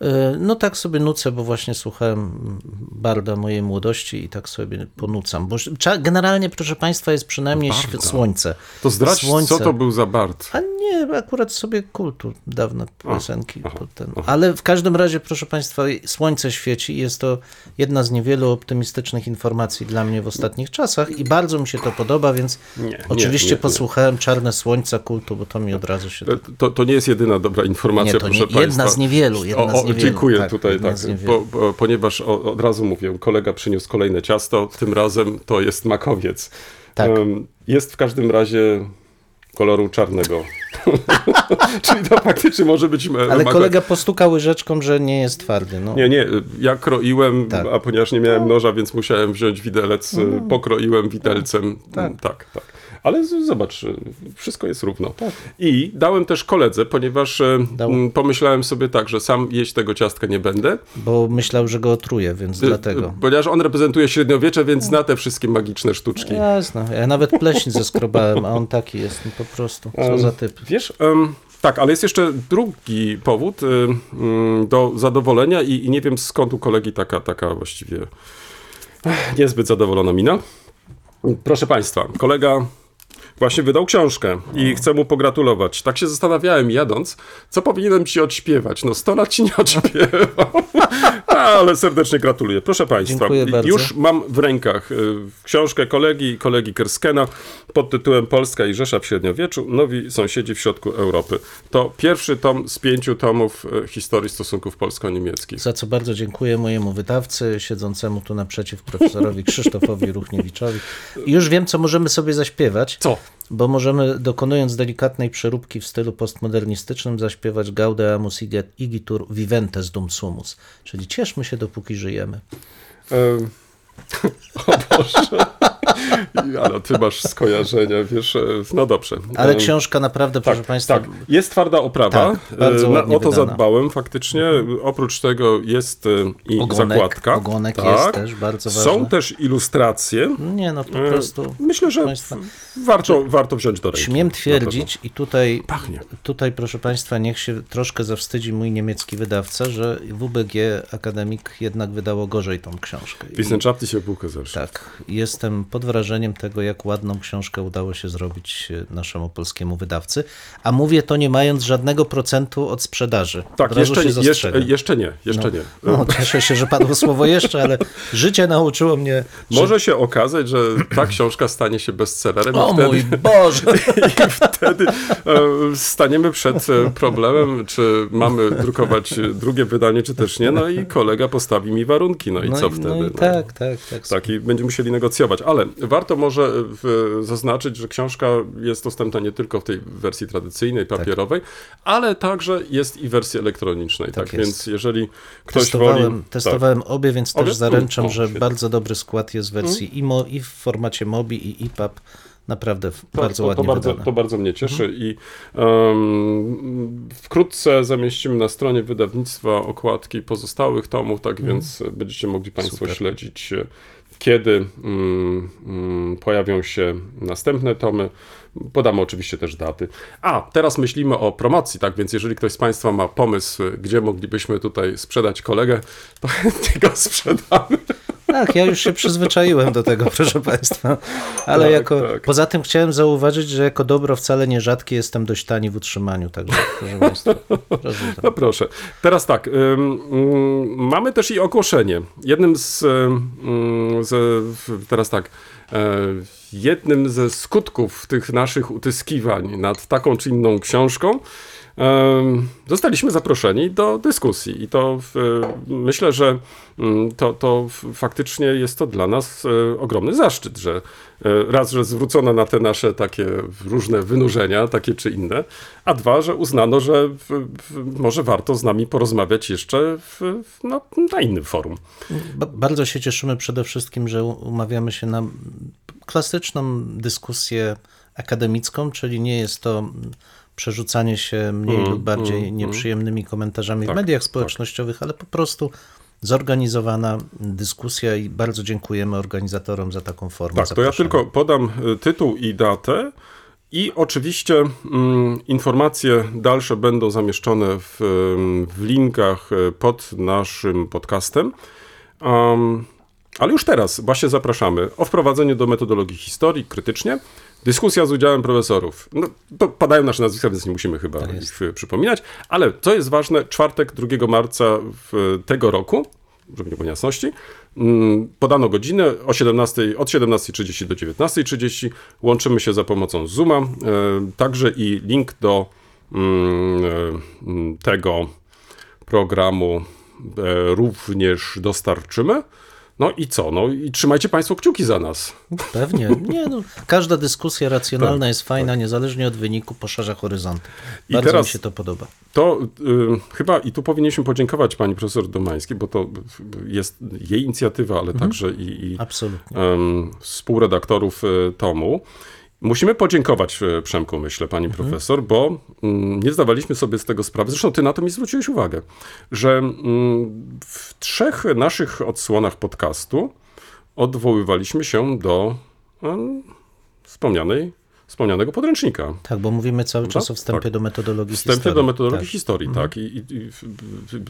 E, No tak sobie nucę, bo właśnie słuchałem Barda mojej młodości i tak sobie ponucam. Bo generalnie, proszę Państwa, jest przynajmniej Barda. słońce. To zdradź, Słońce. co to był za Bart. A nie, akurat sobie kultu dawne piosenki. aha, pod ten. Ale w każdym razie, proszę Państwa, słońce świeci i jest to jedna z niewielu optymistycznych informacji dla mnie w ostatnich czasach i bardzo mi się to podoba, więc Nie, oczywiście nie, nie. posłuchałem Czarne Słońca kultu, bo to mi od razu się... To, to, to nie jest jedyna dobra informacja, Nie, to proszę nie- Państwa. jedna z niewielu, jedna o, o, niewielu, Dziękuję tak, tutaj, tak, z niewielu. bo, bo, ponieważ o, od razu mówię, kolega przyniósł kolejne ciasto, tym razem to jest makowiec. Tak. Jest w każdym razie koloru czarnego. Czyli to faktycznie może być e, Ale kolega postukał łyżeczką, że nie jest twardy. No. Nie, nie, ja kroiłem, Tak. a ponieważ nie miałem noża, więc musiałem wziąć widelec, e, pokroiłem widelcem. Tak. tak, tak. Ale zobacz, wszystko jest równo. I dałem też koledze, ponieważ e, Dał. pomyślałem sobie tak, że sam jeść tego ciastka nie będę. Bo myślał, że go otruje, więc E, dlatego. e, Ponieważ on reprezentuje średniowiecze, więc zna te wszystkie magiczne sztuczki. Jasne, ja nawet pleśń zeskrobałem, a on taki jest no po prostu. Co Em, za typ. Wiesz, em, tak, ale jest jeszcze drugi powód y, mm, do zadowolenia i, i nie wiem skąd u kolegi taka, taka właściwie niezbyt zadowolona mina. Proszę Państwa, kolega właśnie wydał książkę i chcę mu pogratulować. Tak się zastanawiałem jadąc, co powinienem ci odśpiewać. No 100 lat ci nie odśpiewał, ale serdecznie gratuluję. Proszę Państwa, już mam w rękach y, książkę kolegi, kolegi Kerskena pod tytułem Polska i Rzesza w średniowieczu, nowi sąsiedzi w środku Europy. To pierwszy tom z pięciu tomów y, historii stosunków polsko-niemieckich. Za co bardzo dziękuję mojemu wydawcy, siedzącemu tu naprzeciw profesorowi Krzysztofowi Ruchniewiczowi. I już wiem, co możemy sobie zaśpiewać. Co? Bo możemy, dokonując delikatnej przeróbki w stylu postmodernistycznym, zaśpiewać Gaudeamus igitur- viventes dum sumus, czyli cieszmy się, dopóki żyjemy. Em, o Boże. Ale ty masz skojarzenia, wiesz, e, no dobrze. Ale Em, książka naprawdę, proszę Tak, Państwa, tak. Jest twarda oprawa. Tak, bardzo E, Na, o to wydana. zadbałem faktycznie. Oprócz tego jest e, i Ogonek- zakładka. ogonek tak. jest też bardzo Są ważny. też ilustracje. nie no, po E, prostu... Myślę, że Państwa, warto, warto wziąć do ręki. Śmiem twierdzić i tutaj, Pachnie. tutaj, proszę Państwa, niech się troszkę zawstydzi mój niemiecki wydawca, że WBG Akademik jednak wydało gorzej tą książkę. I, Wissenschaftliche się Buche zresztą. tak, jestem pod wrażeniem tego, jak ładną książkę udało się zrobić e, naszemu polskiemu wydawcy, a mówię to nie mając żadnego procentu od sprzedaży. Tak, jeszcze, jeszcze, jeszcze nie, jeszcze nie. No, cieszę się, że padło słowo jeszcze, ale życie nauczyło mnie, że... Może się okazać, że ta książka stanie się bestsellerem O i wtedy, mój Boże! i wtedy e, staniemy przed e, problemem, czy mamy drukować e, drugie wydanie, czy też nie. No i kolega postawi mi warunki, no i No co i, wtedy? no i No. tak, tak, tak. Tak, i będziemy musieli negocjować, ale warto może w, zaznaczyć, że książka jest dostępna nie tylko w tej wersji tradycyjnej, papierowej, ale także jest i wersji elektronicznej. Tak, Tak więc jeżeli ktoś Testowałem, woli. testowałem obie, więc Obie? też zaręczam, O, że bardzo dobry skład jest w wersji IMO i w formacie MOBI i EPUB. Naprawdę To, bardzo to, ładnie to, bardzo, wydane. to bardzo mnie cieszy i em, wkrótce zamieścimy na stronie wydawnictwa okładki pozostałych tomów, tak więc będziecie mogli Państwo Super. śledzić, e, kiedy mm, mm, pojawią się następne tomy. Podamy oczywiście też daty. A, teraz myślimy o promocji, tak więc jeżeli ktoś z Państwa ma pomysł, gdzie moglibyśmy tutaj sprzedać kolegę, to chętnie go sprzedamy. Tak, ja już się przyzwyczaiłem do tego, proszę Państwa. Ale Tak, jako, tak. poza tym chciałem zauważyć, że jako dobro wcale nie rzadkie jestem dość tani w utrzymaniu, także proszę Państwa. Proszę No proszę. Teraz tak, ym, mamy też i ogłoszenie. Jednym z, ym, z w- teraz tak, e, jednym ze skutków tych naszych utyskiwań nad taką czy inną książką zostaliśmy zaproszeni do dyskusji. I to myślę, że mm, to, to faktycznie jest to dla nas e, ogromny zaszczyt, że e, raz, że zwrócono na te nasze takie różne wynurzenia, takie czy inne, a dwa, że uznano, że może warto z nami porozmawiać jeszcze w, no, na innym forum. Ba- Bardzo się cieszymy przede wszystkim, że umawiamy się na klasyczną dyskusję akademicką, czyli nie jest to przerzucanie się mniej Mm, lub bardziej mm, nieprzyjemnymi komentarzami Tak, w mediach tak. społecznościowych, ale po prostu zorganizowana dyskusja i bardzo dziękujemy organizatorom za taką formę. Tak, to ja tylko podam y, tytuł i datę. I oczywiście mm, informacje dalsze będą zamieszczone w, ym, w linkach y, pod naszym podcastem. Um, ale już teraz właśnie zapraszamy o wprowadzenie do metodologii historii krytycznie. Dyskusja z udziałem profesorów. No, padają nasze nazwiska, więc nie musimy chyba Tak ich przypominać. Ale co jest ważne, czwartek 2 marca w, tego roku, żeby nie było niejasności, mm, podano godzinę o 17, od 17.30 do 19.30. Łączymy się za pomocą Zooma. E, Także i link do mm, e, mm, tego programu e, również dostarczymy. No i co? No i trzymajcie Państwo kciuki za nas. Pewnie. Nie, no, każda dyskusja racjonalna Tak, jest fajna, niezależnie od wyniku, poszerza horyzonty. I Bardzo teraz- mi się to podoba. To y, chyba i tu powinniśmy podziękować pani profesor Domańskiej, bo to jest jej inicjatywa, ale także i, i Absolutnie. em, współredaktorów y, tomu. Musimy podziękować y, Przemku, myślę, pani profesor, bo mm, nie zdawaliśmy sobie z tego sprawy, zresztą ty na to mi zwróciłeś uwagę, że mm, w trzech naszych odsłonach podcastu odwoływaliśmy się do em, wspomnianej, wspomnianego podręcznika. Tak, bo mówimy cały czas o wstępie tak. do metodologii Wstępie historii. do metodologii Tak. historii, tak. I, i, i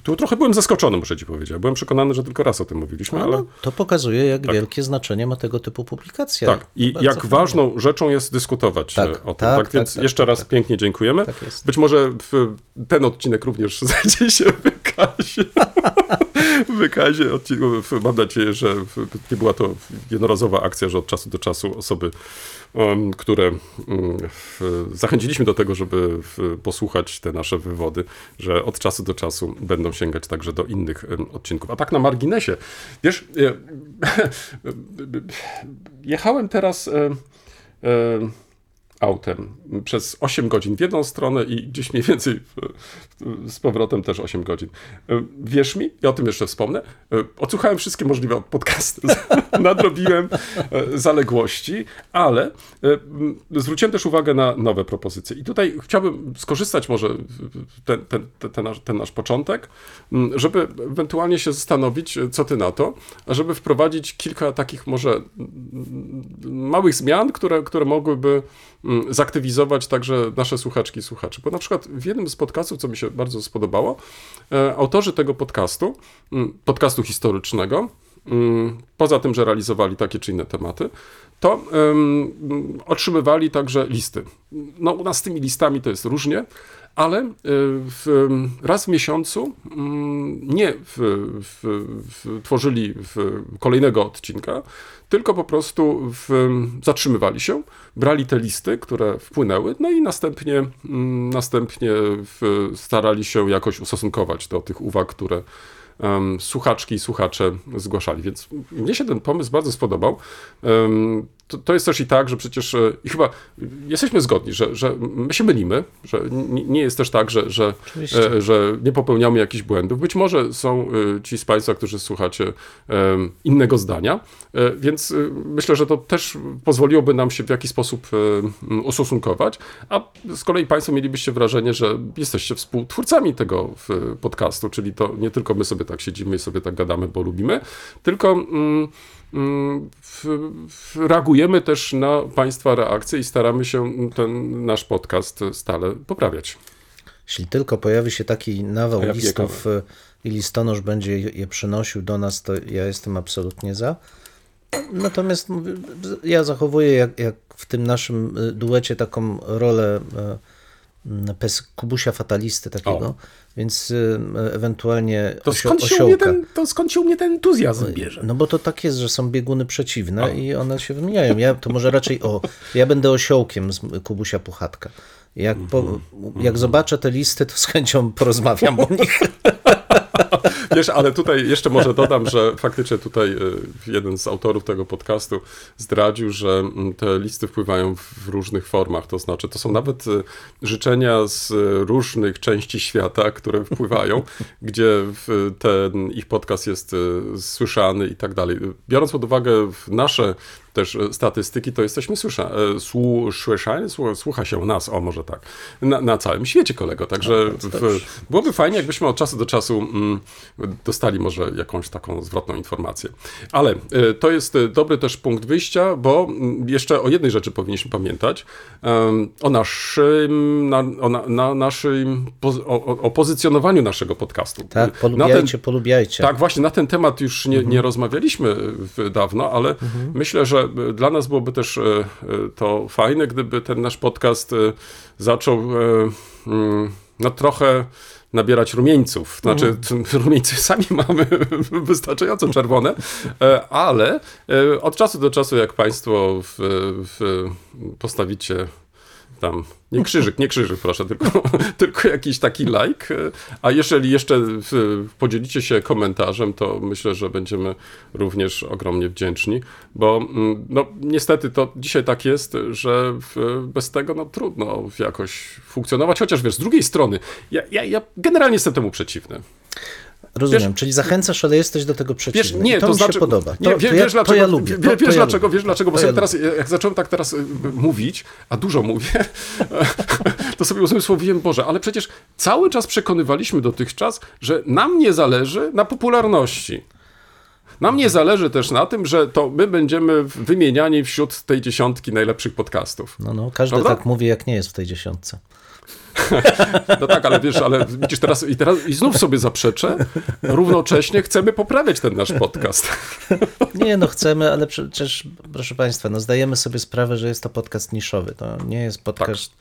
tu trochę byłem zaskoczony, muszę ci powiedzieć. Byłem przekonany, że tylko raz o tym mówiliśmy, ale No, to pokazuje, jak wielkie znaczenie ma tego typu publikacja. tak. I jak fajnie. ważną rzeczą jest dyskutować Tak, e, o tym. tak, Tak, tak, więc tak, jeszcze tak, raz tak. pięknie dziękujemy. Tak jest. Być może ten odcinek również znajdzie się w wykazie. wykazie odcinków. Mam nadzieję, że nie była to jednorazowa akcja, że od czasu do czasu osoby, które mm, zachęciliśmy do tego, żeby posłuchać te nasze wywody, że od czasu do czasu będą sięgać także do innych odcinków. A tak na marginesie, wiesz, jechałem teraz autem przez 8 godzin w jedną stronę i gdzieś mniej więcej z powrotem też 8 godzin. E, Wierz mi, ja o tym jeszcze wspomnę, e, odsłuchałem wszystkie możliwe podcasty, nadrobiłem e, zaległości, ale zwróciłem też uwagę na nowe propozycje. I tutaj chciałbym skorzystać może ten, ten, ten, nasz, ten nasz początek, żeby ewentualnie się zastanowić, co ty na to, żeby wprowadzić kilka takich może małych zmian, które, które mogłyby zaktywizować także nasze słuchaczki i słuchaczy. Bo na przykład w jednym z podcastów, co mi się bardzo spodobało, e, autorzy tego podcastu, mm, podcastu historycznego, mm, poza tym, że realizowali takie czy inne tematy, to mm, otrzymywali także listy. No u nas z tymi listami to jest różnie, ale e, w, raz w miesiącu mm, nie w, w, tworzyli kolejnego odcinka, tylko po prostu zatrzymywali się, brali te listy, które wpłynęły, no i następnie, mm, następnie starali się jakoś ustosunkować do tych uwag, które słuchaczki i słuchacze zgłaszali. Więc mnie się ten pomysł bardzo spodobał. To, to jest też i tak, że przecież e, i chyba jesteśmy zgodni, że, że my się mylimy, że nie, jest też tak, że, że, Oczywiście. e, że nie popełniamy jakichś błędów. Być może są e, ci z Państwa, którzy słuchacie innego zdania, więc myślę, że to też pozwoliłoby nam się w jakiś sposób e, m, ustosunkować, a z kolei Państwo mielibyście wrażenie, że jesteście współtwórcami tego podcastu, czyli to nie tylko my sobie tak siedzimy i sobie tak gadamy, bo lubimy, tylko mm, mm, reagujemy też na Państwa reakcje i staramy się ten nasz podcast stale poprawiać. Jeśli tylko pojawi się taki nawał ja listów y, i listonosz będzie je przynosił do nas, to ja jestem absolutnie za. Natomiast ja zachowuję jak, jak w tym naszym y, duecie taką rolę mm, pes Kubusia Fatalisty takiego, O. więc y, ewentualnie To osio- skąd, się u mnie osiołka. ten, to skąd się u mnie ten entuzjazm bierze? No bo to tak jest, że są bieguny przeciwne i one się wymieniają. Ja to może raczej o, ja będę osiołkiem z Kubusia Puchatka. Jak, po, Mhm. jak zobaczę te listy, to z chęcią porozmawiam o nich. Wiesz, ale tutaj jeszcze może dodam, że faktycznie tutaj y, jeden z autorów tego podcastu zdradził, że mm, te listy wpływają w różnych formach. To znaczy, to są nawet y, życzenia z różnych części świata, które wpływają, gdzie ten ich podcast jest y, słyszany i tak dalej. Biorąc pod uwagę nasze też e, statystyki, to jesteśmy słysza, e, słyszani, słu, słucha się nas, o może tak, na, na całym świecie, kolego. Także w, byłoby fajnie, jakbyśmy od czasu do czasu mm, dostali może jakąś taką zwrotną informację. Ale e, to jest dobry też punkt wyjścia, bo mm, jeszcze o jednej rzeczy powinniśmy pamiętać, o naszym, na, o, na, na naszym, o, o, pozycjonowaniu naszego podcastu. Tak, Na ten- polubiajcie, polubiajcie. tak, właśnie na ten temat już nie, nie rozmawialiśmy dawno, ale myślę, że dla nas byłoby też e, e, to fajne, gdyby ten nasz podcast e, zaczął mm, no trochę nabierać rumieńców. Znaczy, t- rumieńce sami mamy wystarczająco czerwone, ale od czasu do czasu, jak Państwo w, w, postawicie tam, nie krzyżyk, nie krzyżyk, proszę, tylko, tylko jakiś taki like. A jeżeli jeszcze podzielicie się komentarzem, to myślę, że będziemy również ogromnie wdzięczni, bo mm, no, niestety to dzisiaj tak jest, że bez tego no, trudno jakoś funkcjonować, chociaż wiesz, z drugiej strony, ja, ja, ja generalnie jestem temu przeciwny. Rozumiem, Wiesz- czyli zachęcasz, ale jesteś do tego przeciwny. Wiesz, I nie, to, to, mi znaczy, się podoba. To, Nie, to, ja, wiesz, to dlaczego, ja lubię. To, wiesz to ja dlaczego, lubię. wiesz dlaczego, bo To sobie ja teraz, jak zacząłem tak teraz y, mówić, a dużo mówię, to sobie uzmysłowiłem, Boże, ale przecież cały czas przekonywaliśmy dotychczas, że nam nie zależy na popularności. Nam nie zależy też na tym, że to my będziemy wymieniani wśród tej dziesiątki najlepszych podcastów. No, no, każdy Prawda? tak mówi, jak nie jest w tej dziesiątce. No tak, ale wiesz, ale widzisz teraz i teraz i znów sobie zaprzeczę, równocześnie chcemy poprawiać ten nasz podcast. Nie, no chcemy, ale przecież, proszę Państwa, no zdajemy sobie sprawę, że jest to podcast niszowy. To nie jest podcast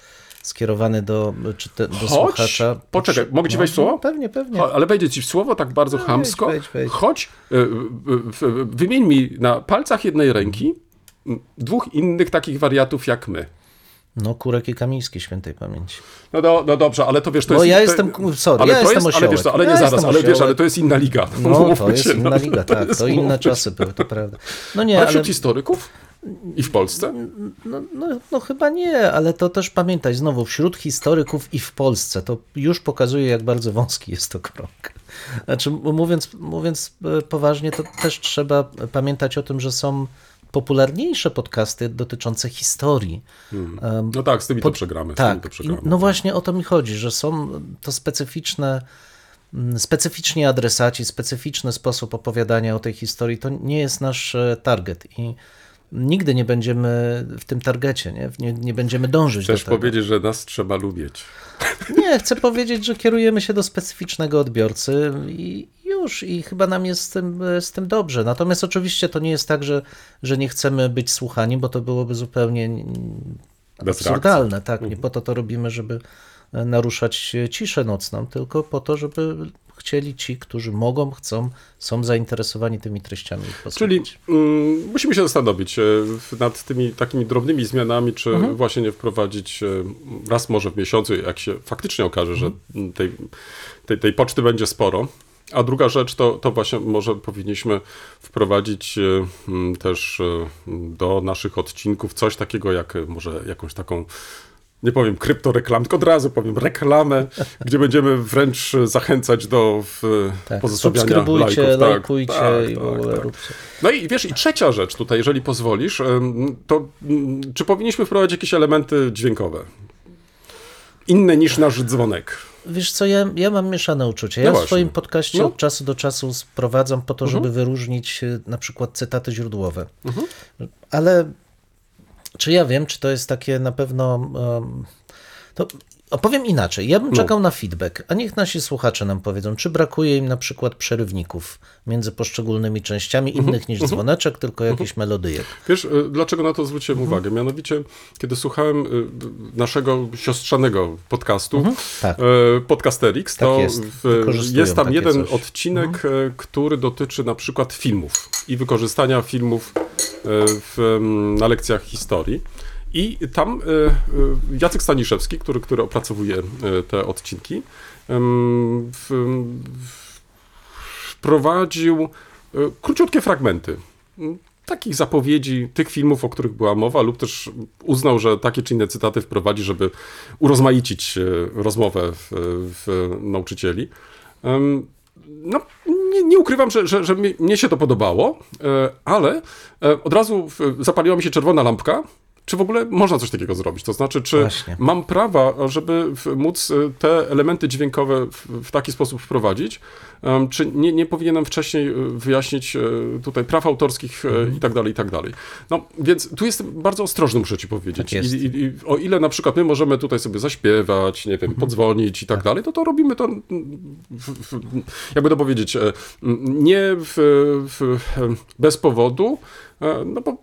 skierowany do, czy te, do Choć- słuchacza. poczekaj, mogę ci wejść w słowo? No, pewnie, pewnie. Ale wejdzie ci w słowo tak bardzo chamsko. wejdź, wejdź. Choć y, y, y, wymień mi na palcach jednej ręki dwóch innych takich wariatów jak my. No, Kurek i Kamiński świętej pamięci. No, do, no dobrze, ale to wiesz, to Bo jest... ja to, jestem- sorry, ale ja to jestem jest, ale wiesz co, ale nie Ja zaraz, jestem ale wiesz, ale to jest inna liga. No, to jest się, inna no. liga, tak. To inne Umówmy czasy były, to prawda. No nie, Ale ale... wśród historyków? I w Polsce? No, no, no chyba nie, ale to też pamiętaj, znowu, wśród historyków i w Polsce, to już pokazuje, jak bardzo wąski jest to krąg. Znaczy, mówiąc, mówiąc e, poważnie, to też trzeba pamiętać o tym, że są popularniejsze podcasty dotyczące historii. Em, No tak, z tymi to Pod- przegramy. Z tymi Tak, to przegramy. no właśnie o to mi chodzi, że są to specyficzne, mm, specyficzni adresaci, specyficzny sposób opowiadania o tej historii. To nie jest nasz e, target i nigdy nie będziemy w tym targecie, nie, nie, nie będziemy dążyć Chcesz do tego. powiedzieć, że nas trzeba lubić. Nie, chcę powiedzieć, że kierujemy się do specyficznego odbiorcy i już, i chyba nam jest z tym, z tym dobrze. Natomiast oczywiście to nie jest tak, że, że nie chcemy być słuchani, bo to byłoby zupełnie Bez absurdalne. Tak, nie po to to robimy, żeby e, naruszać ciszę nocną, tylko po to, żeby chcieli ci, którzy mogą, chcą, są zainteresowani tymi treściami. Czyli mm, musimy się zastanowić e, nad tymi takimi drobnymi zmianami, czy Mhm. właśnie nie wprowadzić e, raz może w miesiącu, jak się faktycznie okaże, że Mhm. tej, tej, tej poczty będzie sporo. A druga rzecz to, to właśnie może powinniśmy wprowadzić e, też e, do naszych odcinków coś takiego jak e, może jakąś taką nie powiem kryptoreklam, tylko od razu powiem reklamę, gdzie będziemy wręcz zachęcać do w, tak, pozostawiania subskrybujcie, lajków. Tak, lajkujcie tak, i w tak, ogóle tak. róbcie. No i wiesz, i trzecia rzecz tutaj, jeżeli pozwolisz, to czy powinniśmy wprowadzić jakieś elementy dźwiękowe? Inne niż nasz dzwonek. Wiesz co, ja, ja mam mieszane uczucie. No Ja w właśnie. swoim podcaście No. Mhm. od czasu do czasu sprowadzam po to, żeby wyróżnić e, na przykład cytaty źródłowe. Ale czy ja wiem, czy to jest takie na pewno em, To opowiem inaczej. Ja bym czekał na feedback, a niech nasi słuchacze nam powiedzą, czy brakuje im na przykład przerywników między poszczególnymi częściami, innych niż dzwoneczek, tylko jakichś melodyjek. Wiesz, y, dlaczego na to zwróciłem uwagę? Mianowicie, kiedy słuchałem y, naszego siostrzanego podcastu, tak. y, Podcasterix, Tak to jest. w, Wykorzystują jest tam jeden coś. Mhm. odcinek, który dotyczy na przykład filmów i wykorzystania filmów w, mm, na lekcjach historii. I tam y, y, Jacek Staniszewski, który, który opracowuje y, te odcinki, wprowadził króciutkie fragmenty m, takich zapowiedzi tych filmów, o których była mowa, lub też uznał, że takie czy inne cytaty wprowadzi, żeby urozmaicić rozmowę w, w nauczycieli. No, nie, nie ukrywam, że, że, że mnie się to podobało, e, ale e, od razu zapaliła mi się czerwona lampka. Czy w ogóle można coś takiego zrobić? To znaczy, czy Właśnie. mam prawa, żeby móc e, te elementy dźwiękowe w, taki sposób wprowadzić? Czy nie, nie powinienem wcześniej e, wyjaśnić e, tutaj praw autorskich e, i tak dalej, i tak dalej. No, więc tu jestem bardzo ostrożny, muszę ci powiedzieć. Tak. I, i, I o ile na przykład my możemy tutaj sobie zaśpiewać, nie wiem, Mhm. podzwonić i tak dalej, to to robimy to, w, w, jakby to powiedzieć, nie w, bez powodu, no bo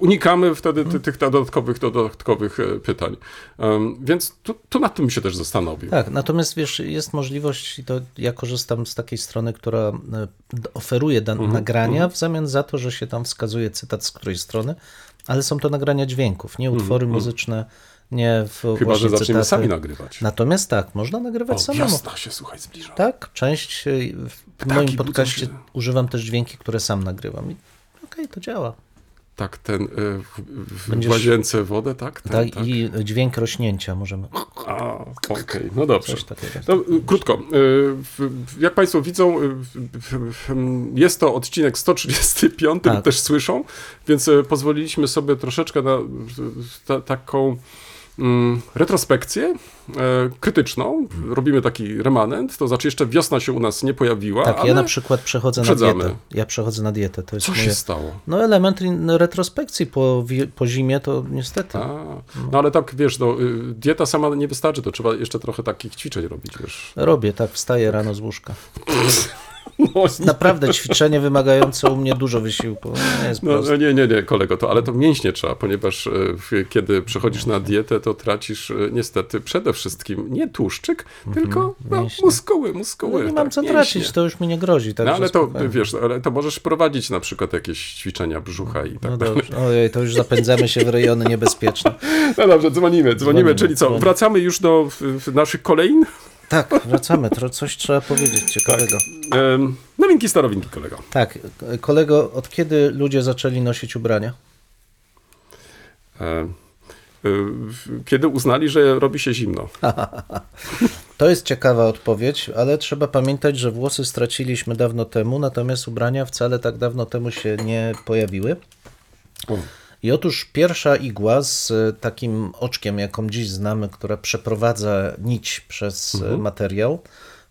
unikamy wtedy Mhm. ty, tych dodatkowych, dodatkowych e, pytań. Więc tu, tu nad tym się też zastanowił. Tak, natomiast wiesz, jest możliwość, i to ja korzystam z takiej strony, która e, oferuje Mhm, nagrania w zamian za to, że się tam wskazuje cytat z której strony, ale są to nagrania dźwięków, nie utwory muzyczne, nie w Mhm, Chyba, że zaczniemy cytaty. sami nagrywać. Natomiast tak, można nagrywać O, samemu. wiosna się, słuchaj, zbliża. Tak, część e, w Ptaki moim podcaście używam też dźwięki, które sam nagrywam. I Okej, to działa. Tak, ten e, w, w Będziesz- łazience wodę, tak? Ten, Tak, tak. i dźwięk rośnięcia możemy. A, okej, no dobrze. Y, krótko. y, Jak Państwo widzą, y, jest to odcinek 135, Tak. też słyszą, więc y, pozwoliliśmy sobie troszeczkę na taką retrospekcję e, krytyczną. Robimy taki remanent, to znaczy jeszcze wiosna się u nas nie pojawiła, Tak, ja na przykład przechodzę na uprzedzamy. dietę. Ja przechodzę na dietę. To jest co moje... się stało? No element in- retrospekcji po, po zimie to niestety. A, no ale tak, wiesz, no, y, dieta sama nie wystarczy, to trzeba jeszcze trochę takich ćwiczeń robić, wiesz. Robię, tak, wstaję rano z łóżka. No, Naprawdę ćwiczenie wymagające u mnie dużo wysiłku. Nie jest No, no nie, nie, nie, kolego, to, ale to mięśnie trzeba, ponieważ e, kiedy przechodzisz na dietę, to tracisz e, niestety przede wszystkim nie tłuszczyk, tylko no, Mhm, muskuły, muskuły. No, nie mam tak, co mięśnie. tracić, to już mi nie grozi. No także ale to, spokojnie. wiesz, ale to możesz prowadzić na przykład jakieś ćwiczenia brzucha i tak No dalej. dobrze. Ojej, to już zapędzamy się w rejony niebezpieczne. No dobrze, dzwonimy, dzwonimy, Dzwonimy, czyli co, dzwonimy. wracamy już do naszych kolejn? Tak, wracamy. Coś trzeba powiedzieć ciekawego. Em, nowinki, starowinki, kolego. Tak, kolego, od kiedy ludzie zaczęli nosić ubrania? E, w- kiedy uznali, że robi się zimno. To jest ciekawa odpowiedź, ale trzeba pamiętać, że włosy straciliśmy dawno temu, natomiast ubrania wcale tak dawno temu się nie pojawiły. O. I otóż pierwsza igła z e, takim oczkiem, jaką dziś znamy, która przeprowadza nić przez e, materiał,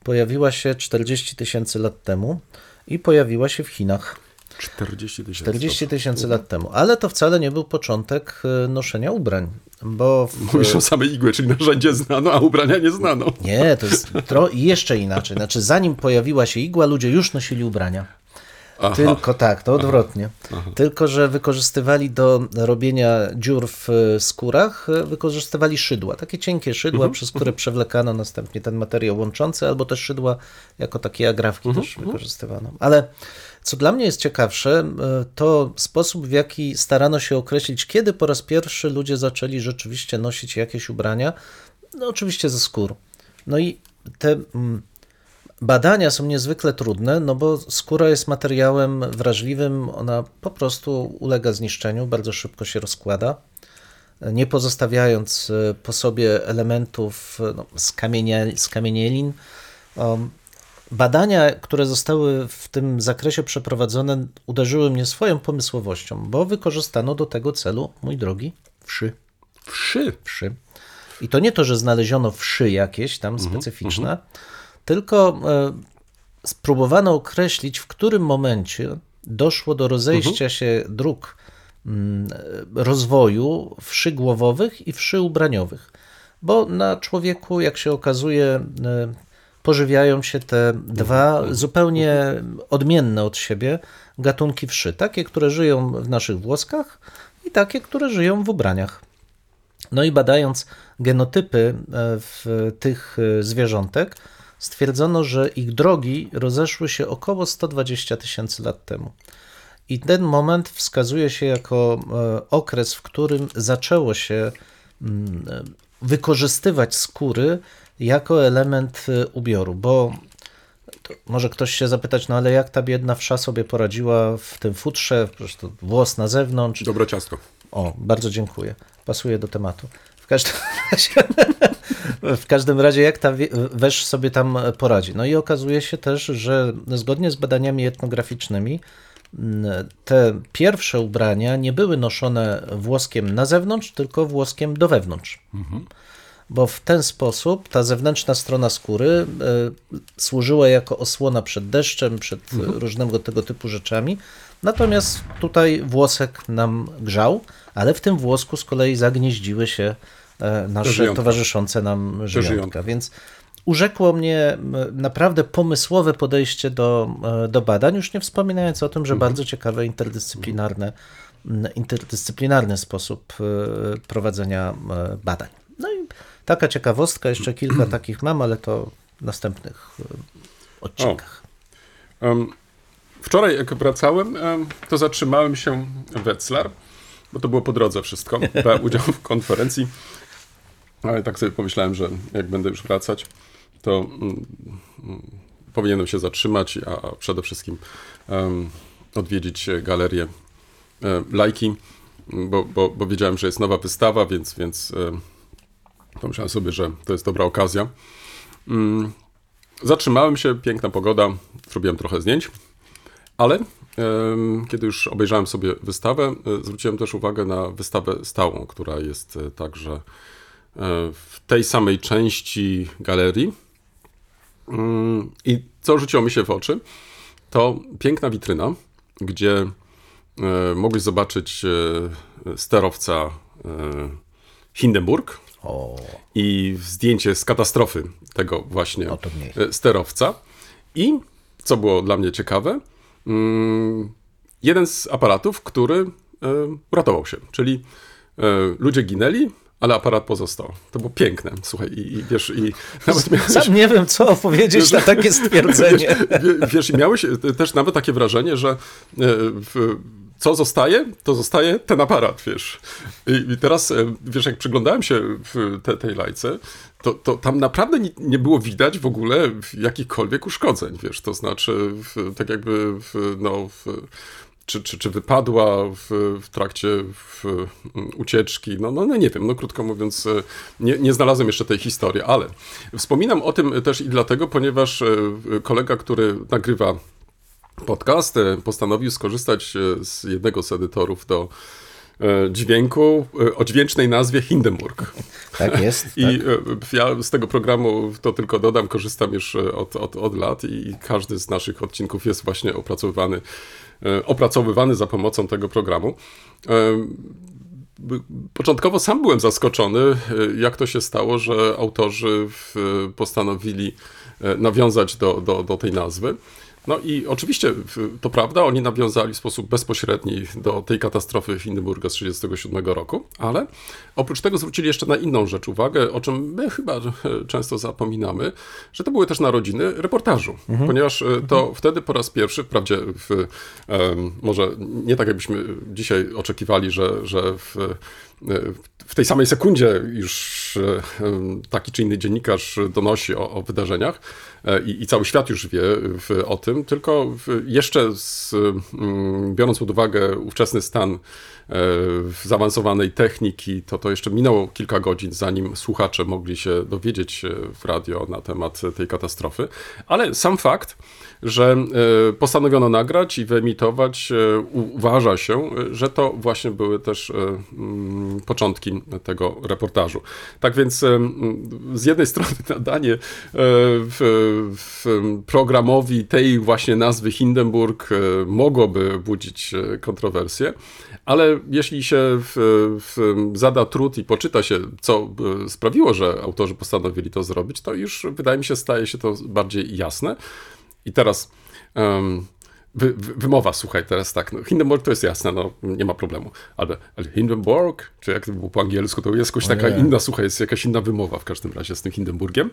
pojawiła się 40 tysięcy lat temu i pojawiła się w Chinach 40 tysięcy. 40 tysięcy lat temu. Ale to wcale nie był początek e, noszenia ubrań, bo w, Mówisz o samej igłe, czyli narzędzie znano, a ubrania nie znano. Nie, to jest tro... jeszcze inaczej. Znaczy, zanim pojawiła się igła, ludzie już nosili ubrania. Aha. Tylko tak, to odwrotnie. Tylko, że wykorzystywali do robienia dziur w skórach, e, wykorzystywali szydła. Takie cienkie szydła, przez które przewlekano następnie ten materiał łączący, albo też szydła jako takie agrafki też wykorzystywano. Ale co dla mnie jest ciekawsze, e, to sposób, w jaki starano się określić, kiedy po raz pierwszy ludzie zaczęli rzeczywiście nosić jakieś ubrania, no oczywiście ze skór. No i te mm, badania są niezwykle trudne, no bo skóra jest materiałem wrażliwym, ona po prostu ulega zniszczeniu, bardzo szybko się rozkłada, nie pozostawiając e, po sobie elementów e, no, skamienia, skamienielin. Badania, które zostały w tym zakresie przeprowadzone, uderzyły mnie swoją pomysłowością, bo wykorzystano do tego celu, mój drogi, wszy Wszy. wszy. I to nie to, że znaleziono wszy jakieś tam specyficzne, tylko e, spróbowano określić, w którym momencie doszło do rozejścia się dróg mm, e, rozwoju wszy głowowych i wszy ubraniowych. bo na człowieku, jak się okazuje, e, pożywiają się te dwa zupełnie odmienne od siebie gatunki wszy. Takie, które żyją w naszych włoskach i takie, które żyją w ubraniach. No i badając genotypy w tych zwierzątek, stwierdzono, że ich drogi rozeszły się około 120 tysięcy lat temu. I ten moment wskazuje się jako e, okres, w którym zaczęło się mm, e, wykorzystywać skóry jako element e, ubioru, bo może ktoś się zapytać, no ale jak ta biedna wsza sobie poradziła w tym futrze, przecież to włos na zewnątrz. Dobre. O, bardzo dziękuję. Pasuje do tematu. W każdym razie, w każdym razie jak ta wesz sobie tam poradzi? No i okazuje się też, że zgodnie z badaniami etnograficznymi mm, te pierwsze ubrania nie były noszone włoskiem na zewnątrz, tylko włoskiem do wewnątrz. Bo w ten sposób ta zewnętrzna strona skóry e, służyła jako osłona przed deszczem, przed e, różnego tego typu rzeczami. Natomiast tutaj włosek nam grzał, ale w tym włosku z kolei zagnieździły się nasze żyjątka. towarzyszące nam żyjątka. żyjątka. Więc urzekło mnie naprawdę pomysłowe podejście do, e, do badań, już nie wspominając o tym, że bardzo ciekawe interdyscyplinarne, interdyscyplinarny sposób e, prowadzenia e, badań. No i taka ciekawostka, jeszcze kilka takich mam, ale to w następnych e, odcinkach. Em, wczoraj, jak wracałem, em, to zatrzymałem się w Wetzlar, bo to było po drodze wszystko. Brałem udział w konferencji, ale tak sobie pomyślałem, że jak będę już wracać, to mm, mm, powinienem się zatrzymać, a, przede wszystkim odwiedzić galerię e, Lajki, bo, bo, bo wiedziałem, że jest nowa wystawa, więc, więc pomyślałem sobie, że to jest dobra okazja. Mm, Zatrzymałem się, piękna pogoda, zrobiłem trochę zdjęć, ale kiedy już obejrzałem sobie wystawę, e, zwróciłem też uwagę na wystawę stałą, która jest e, także w tej samej części galerii. I co rzuciło mi się w oczy, to piękna witryna, gdzie e, mogłeś zobaczyć e, sterowca e, Hindenburg, O, i zdjęcie z katastrofy tego właśnie sterowca. I co było dla mnie ciekawe, mm, jeden z aparatów, który uratował się, czyli ludzie ginęli, ale aparat pozostał. To było piękne, słuchaj, i, i wiesz, i nawet miałeś, sam nie wiem, co powiedzieć na takie stwierdzenie. Wie- Wiesz, i miałeś e, też nawet takie wrażenie, że e, w, co zostaje, to zostaje ten aparat, wiesz. I, i teraz, e, wiesz, jak przyglądałem się w te, tej lajce, to, to tam naprawdę nie, nie było widać w ogóle jakichkolwiek uszkodzeń, wiesz. To znaczy, w, tak jakby, w, no, w, czy, czy, czy wypadła w, w trakcie w, mm, ucieczki. No, no, no nie wiem, no krótko mówiąc, e, nie, nie znalazłem jeszcze tej historii, ale wspominam o tym też i dlatego, ponieważ e, kolega, który nagrywa podcast, e, postanowił skorzystać z jednego z edytorów do dźwięku o dźwięcznej nazwie Hindenburg. Tak jest. I tak. ja z tego programu to tylko dodam, korzystam już od, od, od lat i każdy z naszych odcinków jest właśnie opracowywany, opracowywany za pomocą tego programu. E, Początkowo sam byłem zaskoczony, e, jak to się stało, że autorzy postanowili e, nawiązać do, do, do tej nazwy. No i oczywiście to prawda, oni nawiązali w sposób bezpośredni do tej katastrofy Hindenburga z 1937 roku, ale oprócz tego zwrócili jeszcze na inną rzecz uwagę, o czym my chyba często zapominamy, że to były też narodziny reportażu, ponieważ e, to wtedy po raz pierwszy, wprawdzie w, może nie tak jakbyśmy dzisiaj oczekiwali, że, że w, w tej samej sekundzie już e, taki czy inny dziennikarz donosi o, o wydarzeniach e, i, i cały świat już wie w, o tym, tylko jeszcze z, mm, biorąc pod uwagę ówczesny stan zaawansowanej techniki, to to jeszcze minęło kilka godzin, zanim słuchacze mogli się dowiedzieć się w radio na temat tej katastrofy. Ale sam fakt, że e, postanowiono nagrać i wyemitować, e, uważa się, e, że to właśnie były też e, mm, początki tego reportażu. Tak więc z jednej strony nadanie e, w, w programowi tej właśnie nazwy Hindenburg e, mogłoby budzić e, kontrowersje, ale jeśli się w, w, zada trud i poczyta się, co e, sprawiło, że autorzy postanowili to zrobić, to już wydaje mi się staje się to bardziej jasne. I teraz em, wy, wy, wymowa, słuchaj, teraz tak, no, Hindenburg to jest jasne, no nie ma problemu, ale, ale Hindenburg, czy jak to było po angielsku, to jest jakoś taka nie. inna, słuchaj, jest jakaś inna wymowa w każdym razie z tym Hindenburgiem.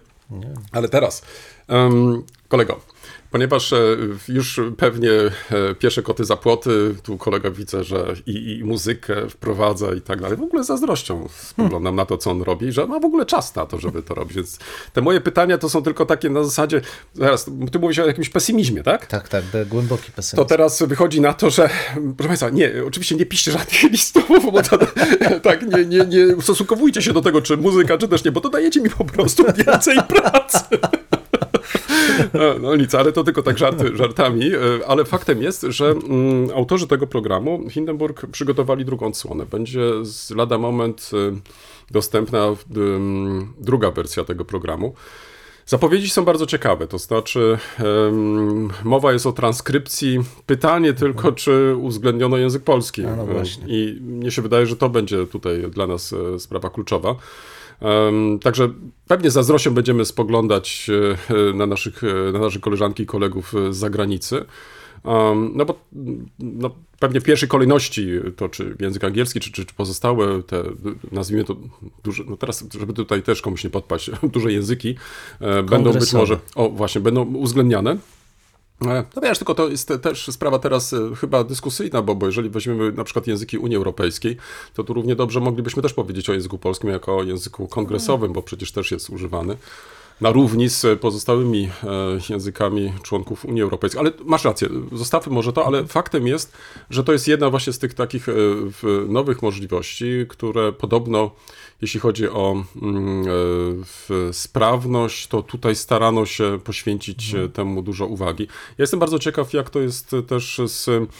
Ale teraz, em, kolego, ponieważ e, już pewnie e, pierwsze koty za płoty, tu kolega widzę, że i, i muzykę wprowadza i tak dalej. W ogóle zazdrością spoglądam na to, co on robi, że ma w ogóle czas na to, żeby to robić. Więc te moje pytania to są tylko takie na zasadzie, zaraz, ty mówisz o jakimś pesymizmie, tak? Tak, tak, głęboki To pesymizm. teraz wychodzi na to, że, proszę Państwa, nie, oczywiście nie piszcie żadnych listów, bo to, tak, nie, nie, nie ustosunkowujcie się do tego, czy muzyka, czy też nie, bo to dajecie mi po prostu więcej pracy. No, No nic, ale to tylko tak żarty, żartami, e, ale faktem jest, że mm, autorzy tego programu Hindenburg przygotowali drugą odsłonę. Będzie z lada moment e, dostępna druga wersja tego programu. Zapowiedzi są bardzo ciekawe, to znaczy em, mowa jest o transkrypcji. Pytanie tylko, czy uwzględniono język polski. A no E. I mnie się wydaje, że to będzie tutaj dla nas sprawa kluczowa. Także pewnie zazdrością będziemy spoglądać e, e, na naszych, e, na naszych koleżanki i kolegów z zagranicy. No bo no, pewnie w pierwszej kolejności to czy język angielski, czy, czy, czy pozostałe te, nazwijmy to duże, no teraz, żeby tutaj też komuś nie podpaść, duże języki e, będą być Kongresowe. może, o właśnie, będą uwzględniane. E, No wiesz, tylko to jest te- też sprawa teraz e, chyba dyskusyjna, bo, bo jeżeli weźmiemy na przykład języki Unii Europejskiej, to tu równie dobrze moglibyśmy też powiedzieć o języku polskim jako o języku kongresowym, bo przecież też jest używany na równi z pozostałymi e, językami członków Unii Europejskiej. Ale masz rację, zostawmy może to, ale faktem jest, że to jest jedna właśnie z tych takich e, nowych możliwości, które podobno, jeśli chodzi o mm, e, sprawność, to tutaj starano się poświęcić temu dużo uwagi. Ja jestem bardzo ciekaw, jak to jest też z,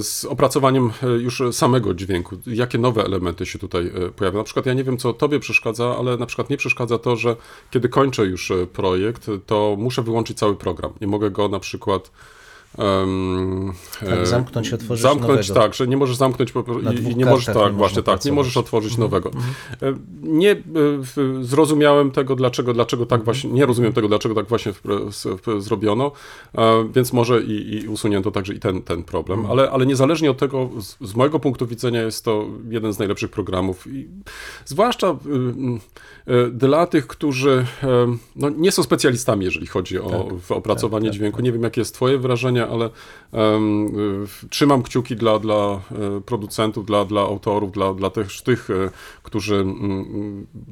z opracowaniem e, już samego dźwięku. Jakie nowe elementy się tutaj e, pojawią. Na przykład ja nie wiem, co tobie przeszkadza, ale na przykład nie przeszkadza to, że kiedy kończę już e, projekt, to muszę wyłączyć cały program. Nie mogę go na przykład em, Tak, e, zamknąć, otworzyć Zamknąć, nowego. tak, że nie możesz zamknąć i, i nie możesz, tak, nie właśnie tak, nie możesz otworzyć nowego. E, Nie e, zrozumiałem tego, dlaczego, dlaczego tak właśnie, nie rozumiem tego, dlaczego tak właśnie w, w, zrobiono, więc może i, i usunięto także i ten, ten problem, ale, ale niezależnie od tego, z, z mojego punktu widzenia jest to jeden z najlepszych programów i zwłaszcza y, y, y, dla tych, którzy no, nie są specjalistami, jeżeli chodzi o w opracowanie dźwięku. Nie wiem, jakie jest twoje wrażenie, ale y, trzymam kciuki dla, dla y, producentów, dla, dla autorów, dla, dla też tych, y, którzy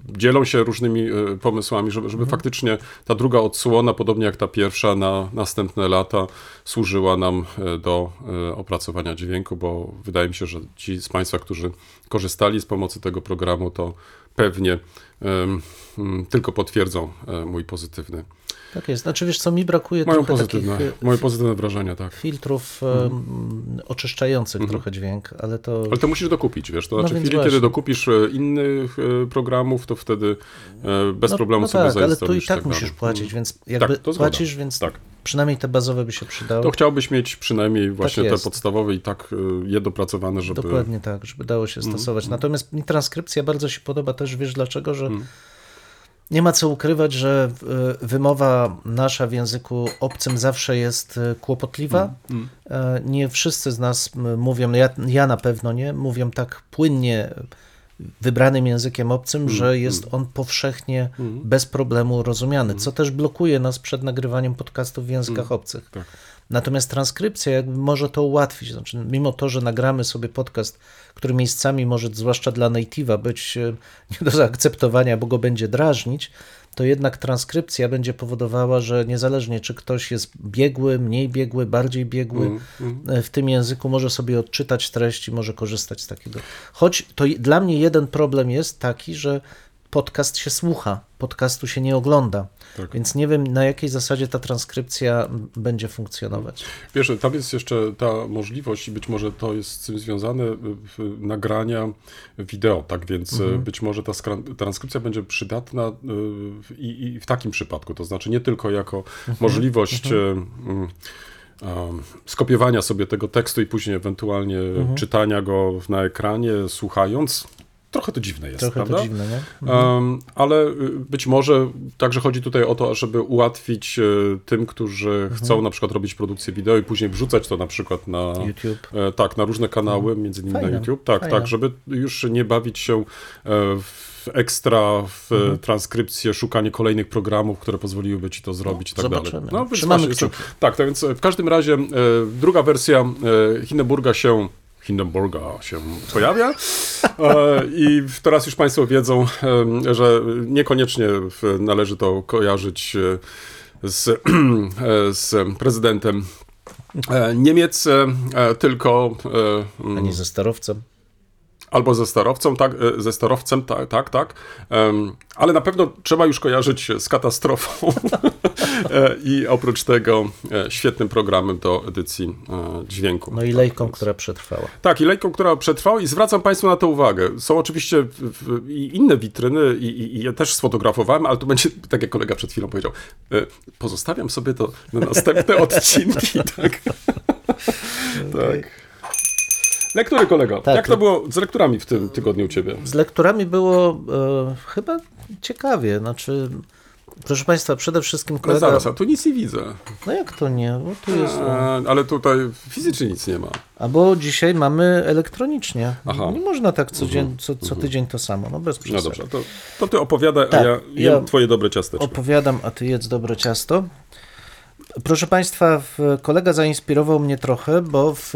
dzielą się różnymi y, pomysłami, żeby, żeby faktycznie ta druga odsłona, podobnie jak ta pierwsza na następne lata, służyła nam do opracowania dźwięku, bo wydaje mi się, że ci z Państwa, którzy korzystali z pomocy tego programu, to pewnie mm, tylko potwierdzą e, mój pozytywny, Tak jest. Znaczy wiesz co, mi brakuje takich pozytywne, e, moje pozytywne wrażenia, tak. filtrów em, oczyszczających trochę dźwięk, ale to... Ale to musisz dokupić, wiesz, to No znaczy w więc chwili, właśnie. kiedy dokupisz e, innych e, programów, to wtedy e, bez no, problemu no sobie tak, ale tu i tak dalej. musisz płacić, więc Tak, jakby zgoda. płacisz, więc Tak. przynajmniej te bazowe by się przydały. To chciałbyś mieć przynajmniej właśnie te podstawowe i tak je dopracowane, żeby... Dokładnie tak, żeby dało się Mhm, stosować. Natomiast mi transkrypcja bardzo się podoba też, wiesz dlaczego, że Mhm. Nie ma co ukrywać, że y, wymowa nasza w języku obcym zawsze jest y, kłopotliwa. Mhm, E, Nie wszyscy z nas mówią, no ja, ja na pewno nie, mówią tak płynnie wybranym językiem obcym, Mhm, że jest on powszechnie bez problemu rozumiany, co też blokuje nas przed nagrywaniem podcastów w językach obcych. tak. Natomiast transkrypcja jakby może to ułatwić. Znaczy, mimo to, że nagramy sobie podcast, który miejscami może, zwłaszcza dla native'a, być e, nie do zaakceptowania, bo go będzie drażnić, to jednak transkrypcja będzie powodowała, że niezależnie czy ktoś jest biegły, mniej biegły, bardziej biegły e, w tym języku, może sobie odczytać treść i może korzystać z takiego. Choć to dla mnie jeden problem jest taki, że podcast się słucha, podcastu się nie ogląda. Tak. Więc nie wiem, na jakiej zasadzie ta transkrypcja będzie funkcjonować. Wiesz, tam jest jeszcze ta możliwość i być może to jest z tym związane nagrania wideo, tak więc y, być może ta transkrypcja będzie przydatna w- i, i w takim przypadku, to znaczy nie tylko jako możliwość y, mm, um, skopiowania sobie tego tekstu i później ewentualnie czytania go na ekranie, słuchając. Trochę to dziwne jest, Trochę prawda? to dziwne, nie? Um, ale y, być może także chodzi tutaj o to, żeby ułatwić y, tym, którzy chcą na przykład robić produkcję wideo i później wrzucać to na przykład na YouTube. E, tak, na różne kanały, między innymi Fajne, na YouTube. Tak, fajne. tak, żeby już nie bawić się e, w ekstra w Mhm. transkrypcję, szukanie kolejnych programów, które pozwoliłyby ci to zrobić i tak dalej. zobaczymy. No, więc Trzymamy kciuki. Tak, tak, więc w każdym razie e, druga wersja e, Hindenburga się Hindenburga się pojawia e, i teraz już Państwo wiedzą, że niekoniecznie należy to kojarzyć e, z, e, z prezydentem Niemiec, tylko Ani ze starowcem. Albo ze sterowcem, tak, e, ze sterowcem, tak, tak, tak. Ale na pewno trzeba już kojarzyć z katastrofą E, i oprócz tego e, świetnym programem do edycji dźwięku. No i Tak, lejką, więc- która przetrwała. tak, i lejką, która przetrwała i zwracam Państwu na to uwagę. Są oczywiście i inne witryny i, i, i ja też sfotografowałem, ale tu będzie, tak jak kolega przed chwilą powiedział, pozostawiam sobie to na następne odcinki, tak. tak. Lektury, kolego. Tak. Jak to było z lekturami w tym tygodniu u Ciebie? Z lekturami było e, chyba ciekawie. Znaczy, proszę Państwa, przede wszystkim Ale kolega... zaraz, a tu nic nie widzę. No jak to nie? Bo tu jest... E, ale tutaj fizycznie nic nie ma. Albo dzisiaj mamy elektronicznie. Aha. Nie można tak codziennie, co, co tydzień to samo, no bez No przesady. dobrze, to, to Ty opowiadaj, Tak, a ja ja jem Twoje dobre ciasteczko. Opowiadam, a ty jedz dobre ciasto. Proszę Państwa, kolega zainspirował mnie trochę, bo w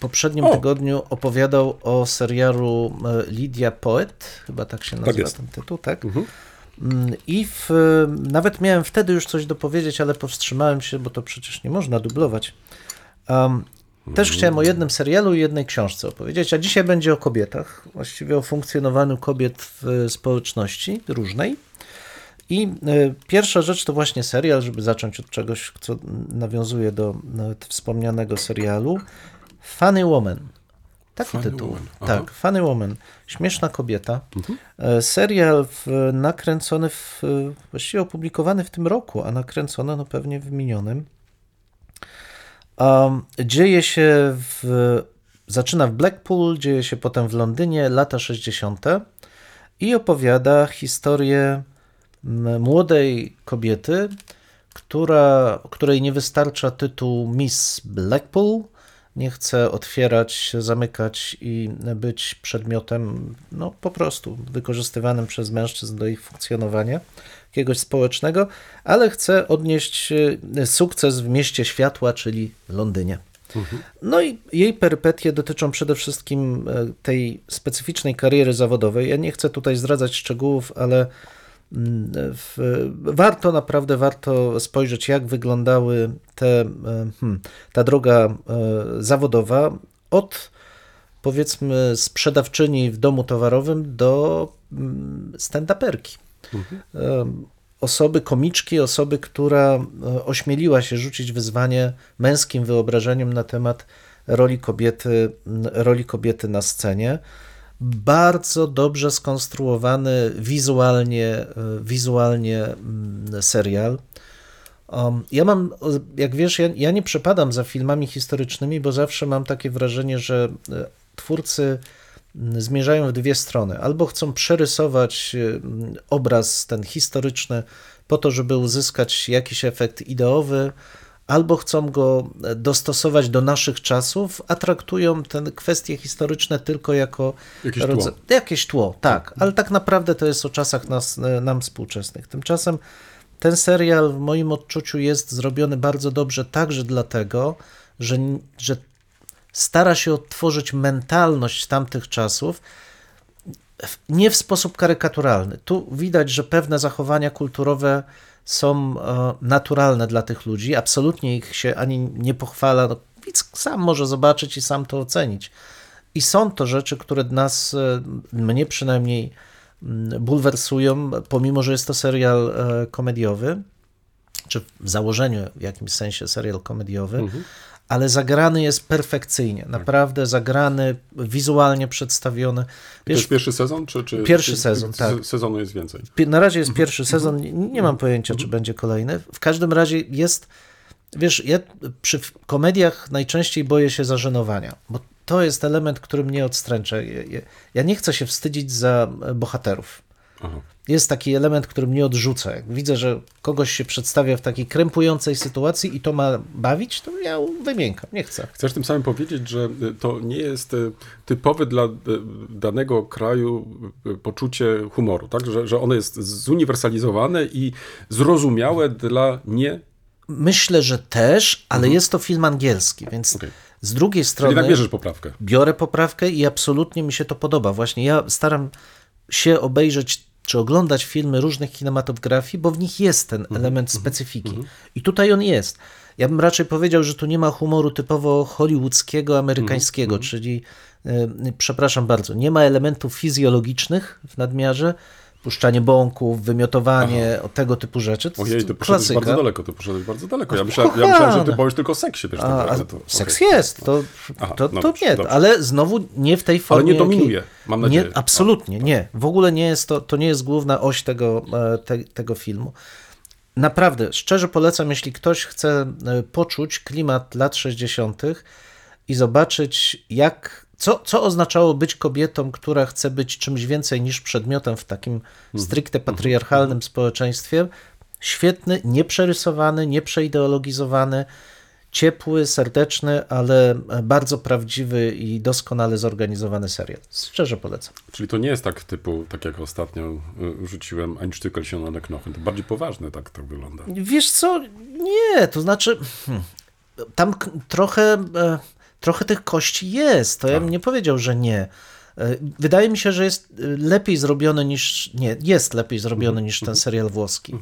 poprzednim O! tygodniu opowiadał o serialu e, Lidia Poet, chyba tak się nazywa jest. ten tytuł, tak? Mhm. Mm, I w, nawet miałem wtedy już coś dopowiedzieć, ale powstrzymałem się, bo to przecież nie można dublować. Um, też chciałem o jednym serialu i jednej książce opowiedzieć, a dzisiaj będzie o kobietach, właściwie o funkcjonowaniu kobiet w społeczności różnej. I y, pierwsza rzecz to właśnie serial, żeby zacząć od czegoś, co nawiązuje do nawet wspomnianego serialu. Funny Woman. Taki Funny tytuł. Woman. Tak, Funny Woman. Śmieszna kobieta. E, Serial w, nakręcony, w, właściwie opublikowany w tym roku, a nakręcony no pewnie w minionym. Um, dzieje się w, zaczyna w Blackpool, dzieje się potem w Londynie, lata 60. i opowiada historię młodej kobiety, która, której nie wystarcza tytuł Miss Blackpool, nie chce otwierać, zamykać i być przedmiotem, no po prostu wykorzystywanym przez mężczyzn do ich funkcjonowania jakiegoś społecznego, ale chce odnieść e, sukces w mieście światła, czyli Londynie. No i jej perypetie dotyczą przede wszystkim e, tej specyficznej kariery zawodowej. Ja nie chcę tutaj zdradzać szczegółów, ale w, warto, naprawdę warto spojrzeć, jak wyglądały te, e, hmm, ta droga e, zawodowa od powiedzmy sprzedawczyni w domu towarowym do mm, stand-uperki. Em, Osoby, komiczki, osoby, która e, ośmieliła się rzucić wyzwanie męskim wyobrażeniem na temat roli kobiety, m, roli kobiety na scenie. Bardzo dobrze skonstruowany wizualnie, e, wizualnie mm, serial. Ja mam, jak wiesz, ja, ja nie przepadam za filmami historycznymi, bo zawsze mam takie wrażenie, że e, twórcy m, zmierzają w dwie strony. Albo chcą przerysować m, obraz ten historyczny po to, żeby uzyskać jakiś efekt ideowy, albo chcą go e, dostosować do naszych czasów, a traktują te kwestie historyczne tylko jako Jakieś tło. rodza- jakieś tło, tak, ale tak naprawdę to jest o czasach nas, e, nam współczesnych. Tymczasem ten serial w moim odczuciu jest zrobiony bardzo dobrze także dlatego, że, że stara się odtworzyć mentalność tamtych czasów, nie w sposób karykaturalny. Tu widać, że pewne zachowania kulturowe są e, naturalne dla tych ludzi. Absolutnie ich się ani nie pochwala. No, widz sam może zobaczyć i sam to ocenić. I są to rzeczy, które nas, e, mnie przynajmniej, mm, bulwersują, pomimo że jest to serial e, komediowy, czy w założeniu w jakimś sensie serial komediowy, ale zagrany jest perfekcyjnie. Naprawdę zagrany, wizualnie przedstawiony. To Wiesz, jest pierwszy sezon? Czy, czy, Pierwszy sezon, se- tak. Sezonu jest więcej. Na razie jest pierwszy sezon, nie, mam pojęcia, czy będzie kolejny. W każdym razie jest, wiesz, ja przy komediach najczęściej boję się zażenowania, bo to jest element, który mnie odstręcza. Ja nie chcę się wstydzić za e, bohaterów. Aha. Jest taki element, który mnie odrzuca. Jak widzę, że kogoś się przedstawia w takiej krępującej sytuacji i to ma bawić, to ja wymiękam, nie chcę. Chcesz tym samym powiedzieć, że y, to nie jest y, typowe dla y, danego kraju poczucie humoru, tak? Że, że ono jest zuniwersalizowane i zrozumiałe dla nie. Myślę, że też, ale jest to film angielski, więc Okej. z drugiej Czyli strony... tak bierzesz poprawkę. biorę poprawkę i absolutnie mi się to podoba. Właśnie ja staram się obejrzeć czy oglądać filmy różnych kinematografii, bo w nich jest ten element specyfiki. I tutaj on jest. Ja bym raczej powiedział, że tu nie ma humoru typowo hollywoodzkiego, amerykańskiego, czyli, y, przepraszam bardzo, nie ma elementów fizjologicznych w nadmiarze, puszczanie bąków, wymiotowanie, o tego typu rzeczy. To Ojej, to poszedłeś klasyka. bardzo daleko, to poszedłeś bardzo daleko. Ja myślałem, ja myślałem że ty powiesz tylko o seksie, wiesz, A, tak, a ale to, seks jest, to, Aha, to, no to dobrze, nie, dobrze. ale znowu nie w tej formie. nie dominuje, jakiej- mam nadzieję. Nie, absolutnie, nie. W ogóle nie jest to, to nie jest główna oś tego, e, te, tego filmu. Naprawdę, szczerze polecam, jeśli ktoś chce e, poczuć klimat lat 60. i zobaczyć, jak, co, co oznaczało być kobietą, która chce być czymś więcej niż przedmiotem w takim Mhm. stricte patriarchalnym społeczeństwie. Świetny, nieprzerysowany, nieprzeideologizowany, ciepły, serdeczny, ale bardzo prawdziwy i doskonale zorganizowany serial. Szczerze polecam. Czyli to nie jest tak typu, tak jak ostatnio y, rzuciłem Ein Stückel się na Knochen. To bardziej poważne tak to wygląda. Wiesz co? Nie, to znaczy hmm, tam trochę, e, trochę tych kości jest. To ja bym nie powiedział, że nie. E, Wydaje mi się, że jest e, lepiej zrobiony niż. Nie, jest lepiej zrobiony niż ten serial włoski.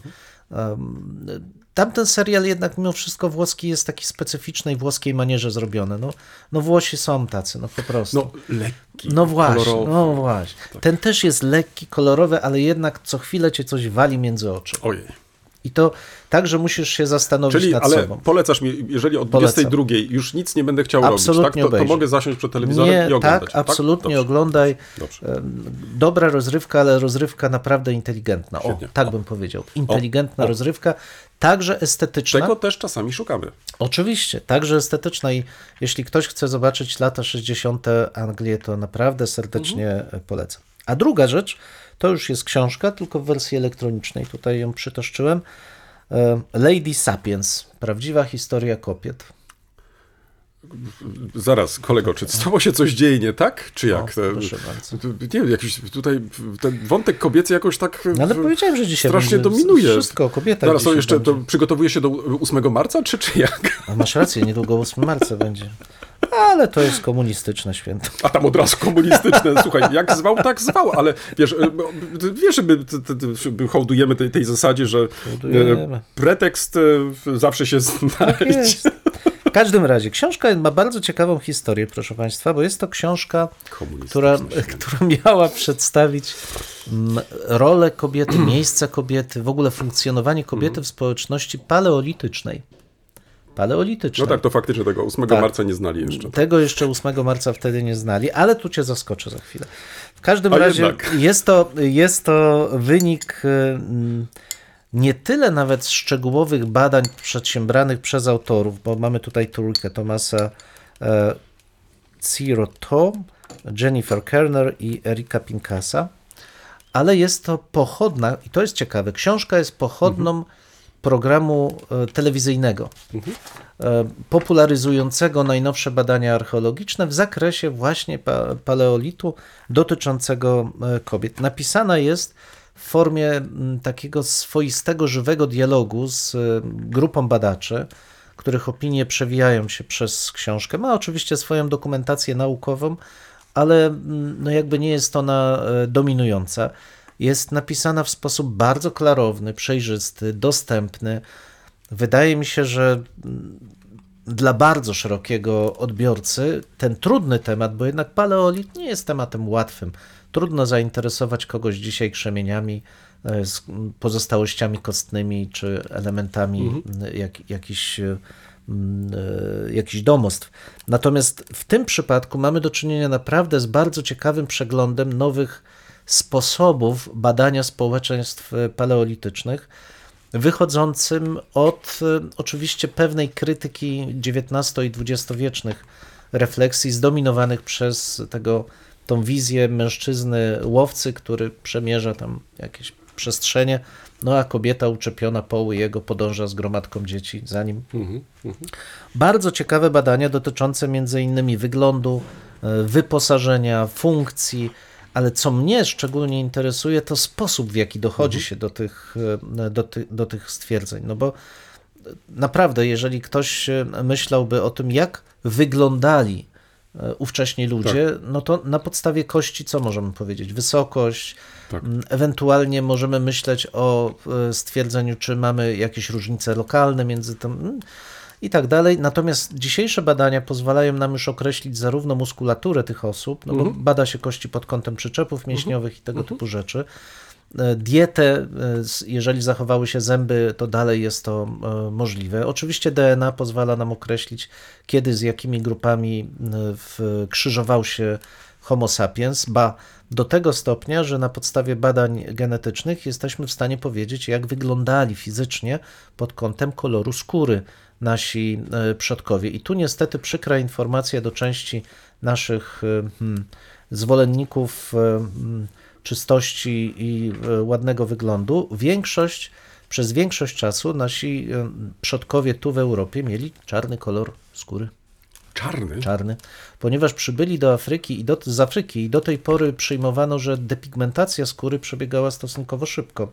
Um, Tamten serial jednak mimo wszystko włoski jest taki specyficznej włoskiej manierze zrobiony. No, no Włosi są tacy, no po prostu. No, lekki, No właśnie, kolorowy. no właśnie. Ten też jest lekki, kolorowy, ale jednak co chwilę cię coś wali między oczy. Ojej. I to tak, że musisz się zastanowić Czyli, nad ale sobą. polecasz mi, jeżeli od Polecam. 22 już nic nie będę chciał Absolutnie robić, tak? To, to mogę zasiąść przed telewizorem Nie, i oglądać. tak, absolutnie Dobrze. oglądaj. Dobrze. Dobra rozrywka, ale rozrywka naprawdę inteligentna. O, tak O. bym powiedział. Inteligentna O. rozrywka, także estetyczna. Czego też czasami szukamy. Oczywiście, także estetyczna i jeśli ktoś chce zobaczyć lata 60. Anglię, to naprawdę serdecznie Mhm. polecam. A druga rzecz, to już jest książka, tylko w wersji elektronicznej, tutaj ją przytoszczyłem. E, Lady Sapiens, prawdziwa historia kobiet. Zaraz, kolego, czy z tobą się coś dzieje nie tak? Czy jak? O, proszę bardzo. Nie wiem, jakiś tutaj ten wątek kobiecy jakoś tak No ale powiedziałem, że dzisiaj strasznie dominuje. wszystko o kobietach Zaraz, to jeszcze będzie. to przygotowuje się do 8 marca, czy, czy jak? A masz rację, niedługo 8 marca będzie. Ale to jest komunistyczne święto. A tam od razu komunistyczne. Słuchaj, jak zwał, tak zwał, ale wiesz, e, wiesz, żeby, t- t- t- żeby hołdujemy tej, tej zasadzie, że e, Hołdujemy. pretekst e, zawsze się znajdzie. Jest. W każdym razie, książka ma bardzo ciekawą historię, proszę Państwa, bo jest to książka, która, która miała przedstawić mm, rolę kobiety, miejsce kobiety, w ogóle funkcjonowanie kobiety w społeczności paleolitycznej. No Paleolitycznej. tak, to faktycznie tego 8 Tak. marca nie znali jeszcze. Tego jeszcze 8 marca wtedy nie znali, ale tu cię zaskoczę za chwilę. W każdym A razie jednak. jest to, jest to wynik y, mm, nie tyle nawet szczegółowych badań przedsiębranych przez autorów, bo mamy tutaj trójkę Tomasa e, Ciroto, Jennifer Kerner i Erika Pincasa, ale jest to pochodna, i to jest ciekawe, książka jest pochodną programu e, telewizyjnego e, popularyzującego najnowsze badania archeologiczne w zakresie właśnie pa paleolitu dotyczącego e, kobiet. Napisana jest w formie takiego swoistego, żywego dialogu z grupą badaczy, których opinie przewijają się przez książkę. Ma oczywiście swoją dokumentację naukową, ale no jakby nie jest ona dominująca. Jest napisana w sposób bardzo klarowny, przejrzysty, dostępny. Wydaje mi się, że dla bardzo szerokiego odbiorcy ten trudny temat, bo jednak paleolit nie jest tematem łatwym. Trudno zainteresować kogoś dzisiaj krzemieniami e, pozostałościami kostnymi czy elementami m, jak, jakichś, e, e, jakichś domostw. Natomiast w tym przypadku mamy do czynienia naprawdę z bardzo ciekawym przeglądem nowych sposobów badania społeczeństw e, paleolitycznych, wychodzącym od e, oczywiście pewnej krytyki XIX i XX-wiecznych refleksji, zdominowanych przez tego, tą wizję mężczyzny łowcy, który przemierza tam jakieś przestrzenie, no a kobieta uczepiona poły jego podąża z gromadką dzieci za nim. Bardzo ciekawe badania dotyczące między innymi wyglądu, e, wyposażenia, funkcji, ale co mnie szczególnie interesuje, to sposób, w jaki dochodzi się do tych, e, do, ty, do tych stwierdzeń. No bo naprawdę, jeżeli ktoś e, myślałby o tym, jak wyglądali e, ówcześni ludzie, no to na podstawie kości co możemy powiedzieć? Wysokość, Tak. ewentualnie możemy myśleć o e, stwierdzeniu, czy mamy jakieś różnice lokalne między tym i tak dalej. Natomiast dzisiejsze badania pozwalają nam już określić zarówno muskulaturę tych osób, no bo bada się kości pod kątem przyczepów mięśniowych i tego typu rzeczy. E, Dietę, e, jeżeli zachowały się zęby, to dalej jest to e, możliwe. Oczywiście DNA pozwala nam określić, kiedy z jakimi grupami krzyżował się Homo sapiens, ba do tego stopnia, że na podstawie badań genetycznych jesteśmy w stanie powiedzieć, jak wyglądali fizycznie pod kątem koloru skóry nasi e, przodkowie. I tu niestety przykra informacja do części naszych e, hmm, zwolenników e, hmm, czystości i ładnego wyglądu. Większość, przez większość czasu nasi przodkowie tu w Europie mieli czarny kolor skóry Czarny? czarny, ponieważ przybyli do Afryki i do, z Afryki i do tej pory przyjmowano, że depigmentacja skóry przebiegała stosunkowo szybko.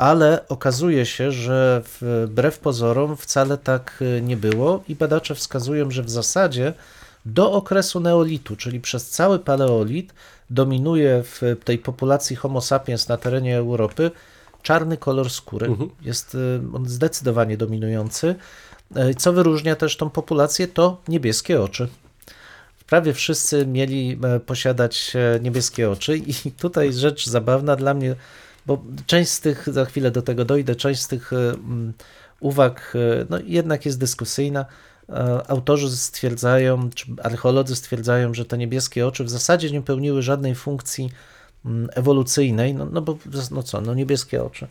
Ale okazuje się, że wbrew pozorom wcale tak y, nie było i badacze wskazują, że w zasadzie do okresu neolitu, czyli przez cały paleolit, dominuje w tej populacji Homo sapiens na terenie Europy czarny kolor skóry. Jest y, on zdecydowanie dominujący. Y, Co wyróżnia też tą populację, to niebieskie oczy. Prawie wszyscy mieli e, posiadać e, niebieskie oczy, i tutaj rzecz zabawna dla mnie, bo część z tych, za chwilę do tego dojdę, część z tych e, mm, uwag e, no, jednak jest dyskusyjna. E, Autorzy stwierdzają, czy archeolodzy stwierdzają, że te niebieskie oczy w zasadzie nie pełniły żadnej funkcji mm, ewolucyjnej, no, no bo no co, no niebieskie oczy.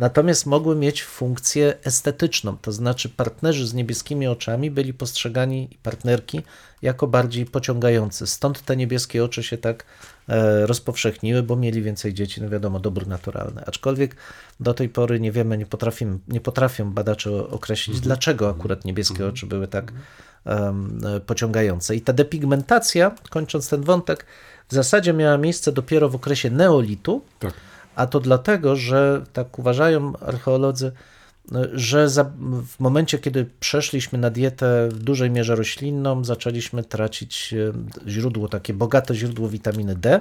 Natomiast mogły mieć funkcję estetyczną, to znaczy partnerzy z niebieskimi oczami byli postrzegani, i partnerki, jako bardziej pociągający. Stąd te niebieskie oczy się tak e, rozpowszechniły, bo mieli więcej dzieci, no wiadomo, dobór naturalny. Aczkolwiek do tej pory nie wiemy, nie, potrafimy, nie potrafią badacze określić, dlaczego akurat niebieskie oczy były tak e, pociągające. I ta depigmentacja, kończąc ten wątek, w zasadzie miała miejsce dopiero w okresie neolitu, Tak. A to dlatego, że tak uważają archeolodzy, że za, w momencie, kiedy przeszliśmy na dietę w dużej mierze roślinną, zaczęliśmy tracić e, źródło, takie bogate źródło witaminy D,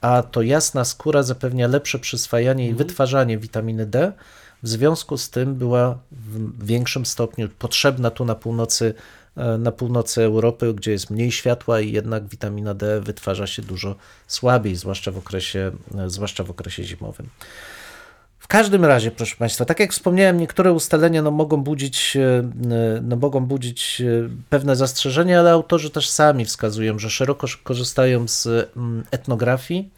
a to jasna skóra zapewnia lepsze przyswajanie i wytwarzanie witaminy D. W związku z tym była w większym stopniu potrzebna tu na północy, na północy Europy, gdzie jest mniej światła i jednak witamina D wytwarza się dużo słabiej, zwłaszcza w okresie, e, zwłaszcza w okresie zimowym. W każdym razie, proszę Państwa, tak jak wspomniałem, niektóre ustalenia no, mogą, budzić, e, no, mogą budzić e, pewne zastrzeżenia, ale autorzy też sami wskazują, że szeroko korzystają z etnografii,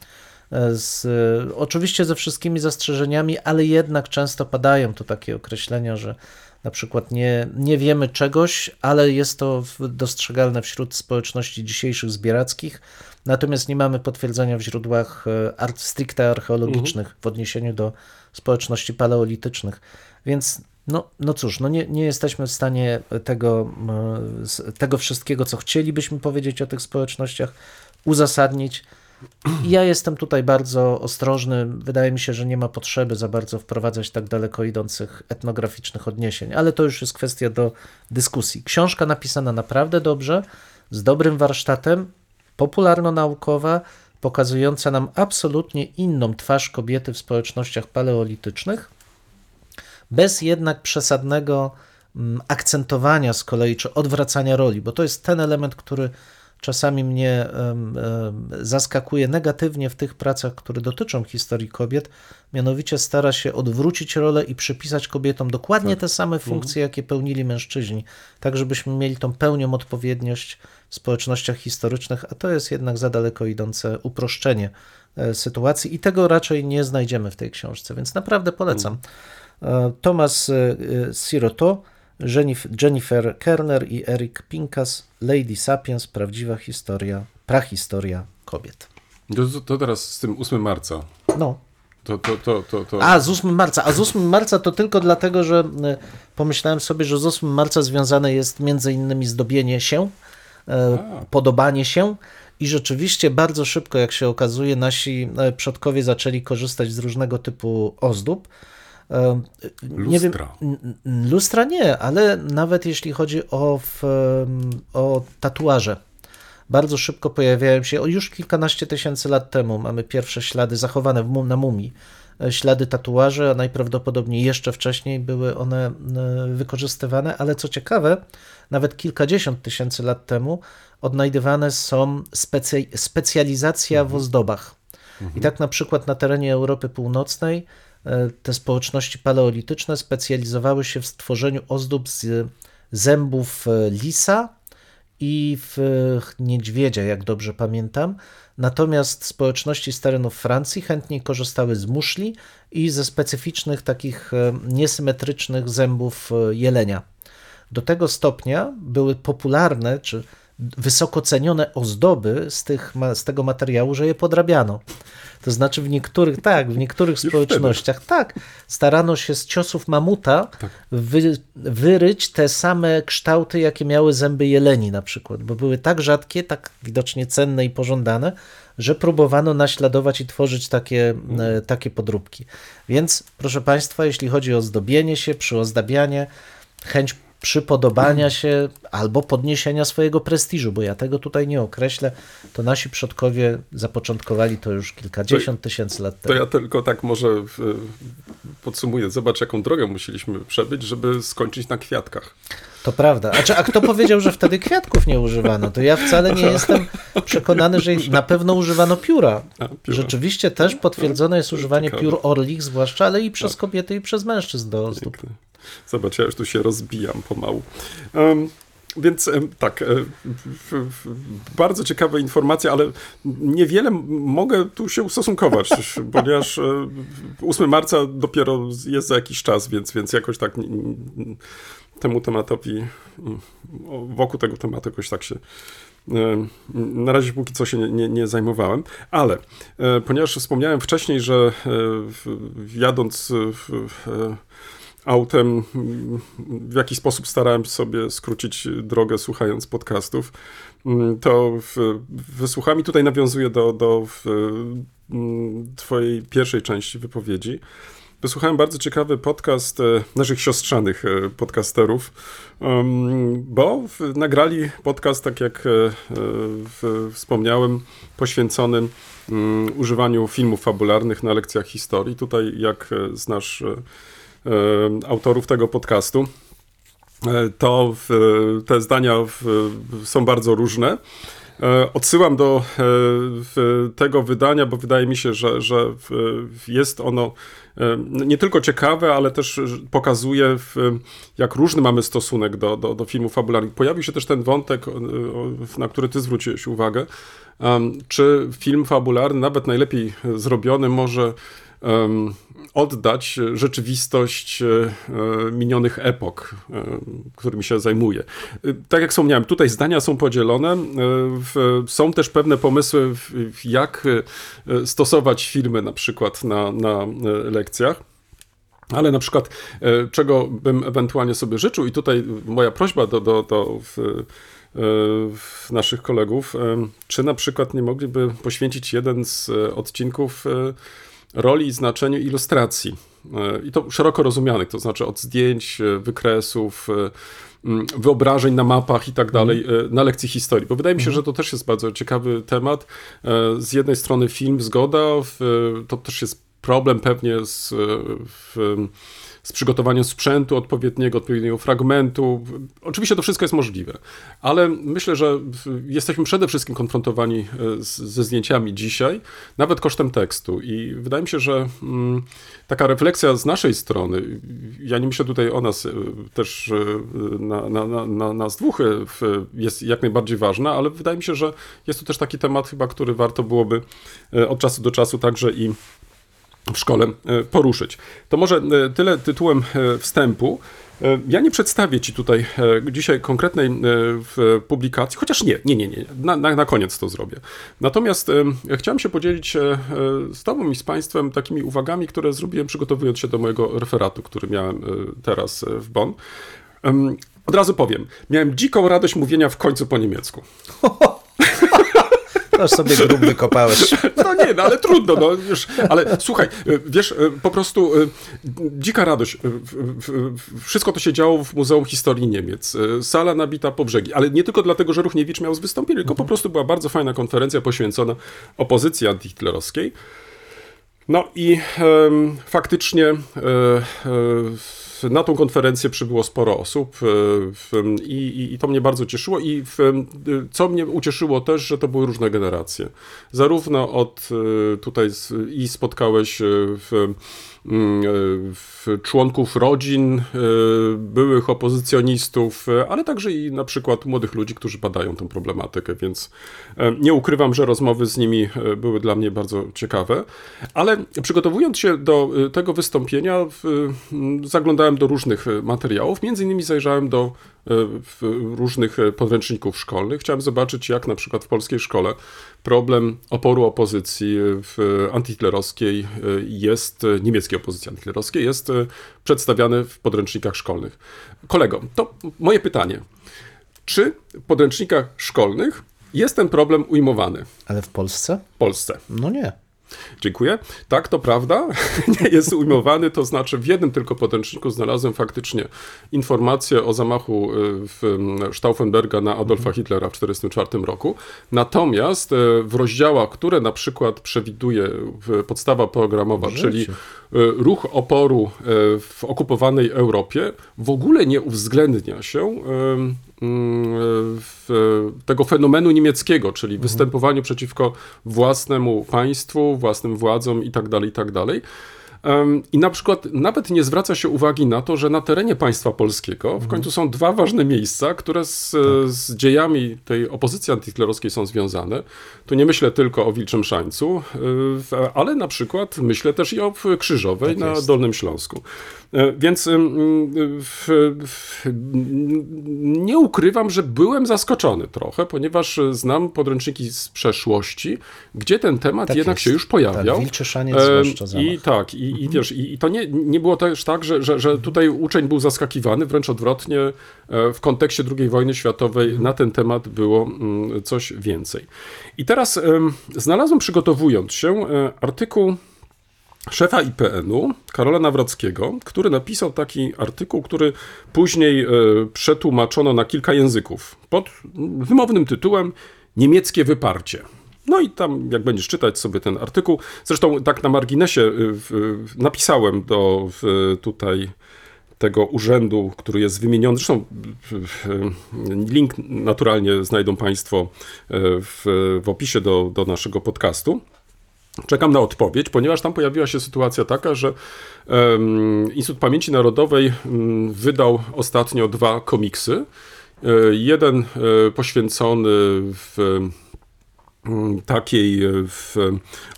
e, z, e, oczywiście ze wszystkimi zastrzeżeniami, ale jednak często padają to takie określenia, że na przykład nie, nie wiemy czegoś, ale jest to dostrzegalne wśród społeczności dzisiejszych zbierackich, natomiast nie mamy potwierdzenia w źródłach e, art, stricte archeologicznych w odniesieniu do społeczności paleolitycznych. Więc no, no cóż, no nie, nie jesteśmy w stanie tego, e, tego wszystkiego, co chcielibyśmy powiedzieć o tych społecznościach, uzasadnić. Ja jestem tutaj bardzo ostrożny. Wydaje mi się, że nie ma potrzeby za bardzo wprowadzać tak daleko idących etnograficznych odniesień, ale to już jest kwestia do dyskusji. Książka napisana naprawdę dobrze, z dobrym warsztatem, popularno-naukowa, pokazująca nam absolutnie inną twarz kobiety w społecznościach paleolitycznych, bez jednak przesadnego mm, akcentowania z kolei, czy odwracania roli, bo to jest ten element, który czasami mnie zaskakuje negatywnie w tych pracach, które dotyczą historii kobiet, mianowicie stara się odwrócić rolę i przypisać kobietom dokładnie te same funkcje, jakie pełnili mężczyźni, tak żebyśmy mieli tą pełnią odpowiedniość w społecznościach historycznych, a to jest jednak za daleko idące uproszczenie e, sytuacji i tego raczej nie znajdziemy w tej książce, więc naprawdę polecam. E, Thomas e, Siroto, Jennifer Kerner i Eric Pinkas, Lady Sapiens, prawdziwa historia, prahistoria kobiet. To, to teraz z tym 8 marca. No. To, to, to, to, to... A, z 8 marca. A z 8 marca to tylko dlatego, że e, pomyślałem sobie, że z 8 marca związane jest między innymi zdobienie się, e, podobanie się. I rzeczywiście bardzo szybko, jak się okazuje, nasi e, przodkowie zaczęli korzystać z różnego typu ozdób. Nie wiem, Lustra. n- lustra nie, ale nawet jeśli chodzi o, w, o tatuaże. Bardzo szybko pojawiają się, o już kilkanaście tysięcy lat temu mamy pierwsze ślady zachowane w, na mumii, e, ślady tatuaży, a najprawdopodobniej jeszcze wcześniej były one e, wykorzystywane, ale co ciekawe, nawet kilkadziesiąt tysięcy lat temu odnajdywane są specy- specjalizacja w ozdobach. I tak na przykład na terenie Europy Północnej te społeczności paleolityczne specjalizowały się w stworzeniu ozdób z zębów e, lisa i w e, niedźwiedzia, jak dobrze pamiętam. Natomiast społeczności z terenów Francji chętniej korzystały z muszli i ze specyficznych takich e, niesymetrycznych zębów e, jelenia. Do tego stopnia były popularne czy wysoko cenione ozdoby z, tych, z tego materiału, że je podrabiano. To znaczy w niektórych, tak, w niektórych społecznościach, tak, starano się z ciosów mamuta wy, wyryć te same kształty, jakie miały zęby jeleni na przykład, bo były tak rzadkie, tak widocznie cenne i pożądane, że próbowano naśladować i tworzyć takie, e, takie podróbki. Więc, proszę Państwa, jeśli chodzi o zdobienie się, przyozdabianie, chęć przypodobania się albo podniesienia swojego prestiżu, bo ja tego tutaj nie określę, to nasi przodkowie zapoczątkowali to już kilkadziesiąt tysięcy lat To temu. ja tylko tak może e, podsumuję. Zobacz, jaką drogę musieliśmy przebyć, żeby skończyć na kwiatkach. To prawda. A, czy, a kto powiedział, że wtedy kwiatków nie używano? To ja wcale nie jestem przekonany, że na pewno używano pióra. A, pióra. Rzeczywiście też potwierdzone jest używanie piór orlich, zwłaszcza, ale i przez kobiety, i przez mężczyzn do. Piękne. Zobacz, ja już tu się rozbijam pomału. Em, więc tak, e, bardzo ciekawe informacje, ale niewiele mogę tu się ustosunkować, ponieważ e, 8 marca dopiero jest za jakiś czas, więc, więc jakoś tak temu tematowi, mm, wokół tego tematu jakoś tak się e, na razie póki co się nie, nie, nie zajmowałem, ale e, ponieważ wspomniałem wcześniej, że e, jadąc w, w, e, autem w jakiś sposób starałem sobie skrócić drogę słuchając podcastów, mm, to w, wysłuchałem i tutaj nawiązuję do, do w, mm, twojej pierwszej części wypowiedzi. Wysłuchałem bardzo ciekawy podcast e, naszych siostrzanych e, podcasterów, bo nagrali podcast, tak jak e, wspomniałem, poświęconym mm, używaniu filmów fabularnych na lekcjach historii. Tutaj, jak znasz autorów tego podcastu, e, to te zdania są bardzo różne. E, Odsyłam do e, tego wydania, bo wydaje mi się, że, że jest ono e, nie tylko ciekawe, ale też pokazuje, jak różny mamy stosunek do, do, do filmów fabularnych. Pojawił się też ten wątek, na który ty zwróciłeś uwagę. Czy film fabularny, nawet najlepiej zrobiony, może oddać rzeczywistość e, e, minionych epok, e, którymi się zajmuję. Tak jak wspomniałem, tutaj zdania są podzielone. Są też pewne pomysły, jak stosować filmy na przykład na, na lekcjach. Ale na przykład, czego bym ewentualnie sobie życzył, i tutaj moja prośba do, do, do w, w naszych kolegów, czy na przykład nie mogliby poświęcić jeden z odcinków roli i znaczeniu ilustracji. E, I to szeroko rozumianych, to znaczy od zdjęć, e, wykresów, e, wyobrażeń na mapach i tak dalej, e, na lekcji historii. Bo wydaje mi się, że to też jest bardzo ciekawy temat. Z jednej strony film, zgoda, to też jest problem pewnie z, w, z przygotowaniem sprzętu odpowiedniego, odpowiedniego fragmentu. Oczywiście to wszystko jest możliwe, ale myślę, że jesteśmy przede wszystkim konfrontowani e, z, ze zdjęciami dzisiaj, nawet kosztem tekstu. I wydaje mi się, że mm, taka refleksja z naszej strony, ja nie myślę tutaj o nas, e, też e, na, na, na, na nas dwóch, jest jak najbardziej ważna, ale wydaje mi się, że jest to też taki temat chyba, który warto byłoby od czasu do czasu także i w szkole e, poruszyć. To może e, tyle tytułem e, wstępu. Ja nie przedstawię Ci tutaj dzisiaj konkretnej publikacji, chociaż nie, nie, nie, nie, na, na, na koniec to zrobię. Natomiast chciałem się podzielić z Tobą i z Państwem takimi uwagami, które zrobiłem przygotowując się do mojego referatu, który miałem teraz w Bonn. Od razu powiem, miałem dziką radość mówienia w końcu po niemiecku. To sobie grób wykopałeś. No nie, no ale trudno, no już, ale słuchaj, y, wiesz, y, po prostu y, dzika radość. Wszystko to się działo w Muzeum Historii Niemiec. Sala nabita po brzegi, ale nie tylko dlatego, że Ruchniewicz miał z wystąpienie, tylko po prostu była bardzo fajna konferencja poświęcona opozycji antyhitlerowskiej. No i faktycznie e, e, na tą konferencję przybyło sporo osób e, i, i, i to mnie bardzo cieszyło i w, e, co mnie ucieszyło też, że to były różne generacje. Zarówno od e, tutaj z, i spotkałeś w członków rodzin, e, byłych opozycjonistów, e, ale także i na przykład młodych ludzi, którzy badają tę problematykę, więc e, nie ukrywam, że rozmowy z nimi e, były dla mnie bardzo ciekawe, ale przygotowując się do e, tego wystąpienia, zaglądałem do różnych e, materiałów, między innymi zajrzałem do e, różnych e, podręczników szkolnych. Chciałem zobaczyć, jak na przykład w polskiej szkole problem oporu opozycji e, w antyhitlerowskiej e, jest, e, niemieckiej opozycji antyhitlerowskiej jest e, przedstawiany w podręcznikach szkolnych. Kolego, to moje pytanie. Czy w podręcznikach szkolnych jest ten problem ujmowany Ale w Polsce? w Polsce? No nie. Dziękuję. Tak, to prawda. Nie jest ujmowany, to znaczy w jednym tylko podręczniku znalazłem faktycznie informację o zamachu y, w Stauffenberga na Adolfa Hitlera w 1944 roku. Natomiast y, w rozdziałach, które na przykład przewiduje podstawa programowa, czyli y, ruch oporu w okupowanej Europie, w ogóle nie uwzględnia się tego fenomenu niemieckiego, czyli występowaniu przeciwko własnemu państwu, własnym władzom itd., itd. Em, I na przykład nawet nie zwraca się uwagi na to, że na terenie państwa polskiego w końcu są dwa ważne miejsca, które z, z dziejami tej opozycji antyhitlerowskiej są związane. Tu nie myślę tylko o Wilczym Szańcu, y, ale na przykład myślę też i o Krzyżowej Tak na. Dolnym Śląsku. E, Więc nie ukrywam, że byłem zaskoczony trochę, ponieważ e, znam podręczniki z przeszłości, gdzie ten temat Tak jednak jest. się już pojawiał. Tak, Wilczy Szaniec Em, zwłaszcza zamach. I tak, i, i wiesz, i, i to nie, nie było też tak, że, że, że tutaj uczeń był zaskakiwany, wręcz odwrotnie, e, w kontekście II wojny światowej na ten temat było mm, coś więcej. I teraz em, znalazłem, przygotowując się, e, artykuł szefa IPN-u, Karola Nawrockiego, który napisał taki artykuł, który później e, przetłumaczono na kilka języków pod wymownym tytułem Niemieckie wyparcie. No i tam, jak będziesz czytać sobie ten artykuł, zresztą tak na marginesie w- napisałem do tutaj tego urzędu, który jest wymieniony. Zresztą w- link naturalnie znajdą Państwo e, w, w opisie do, do naszego podcastu. Czekam na odpowiedź, ponieważ tam pojawiła się sytuacja taka, że em, Instytut Pamięci Narodowej mm, wydał ostatnio dwa komiksy. E, jeden e, poświęcony w mm, takiej e, w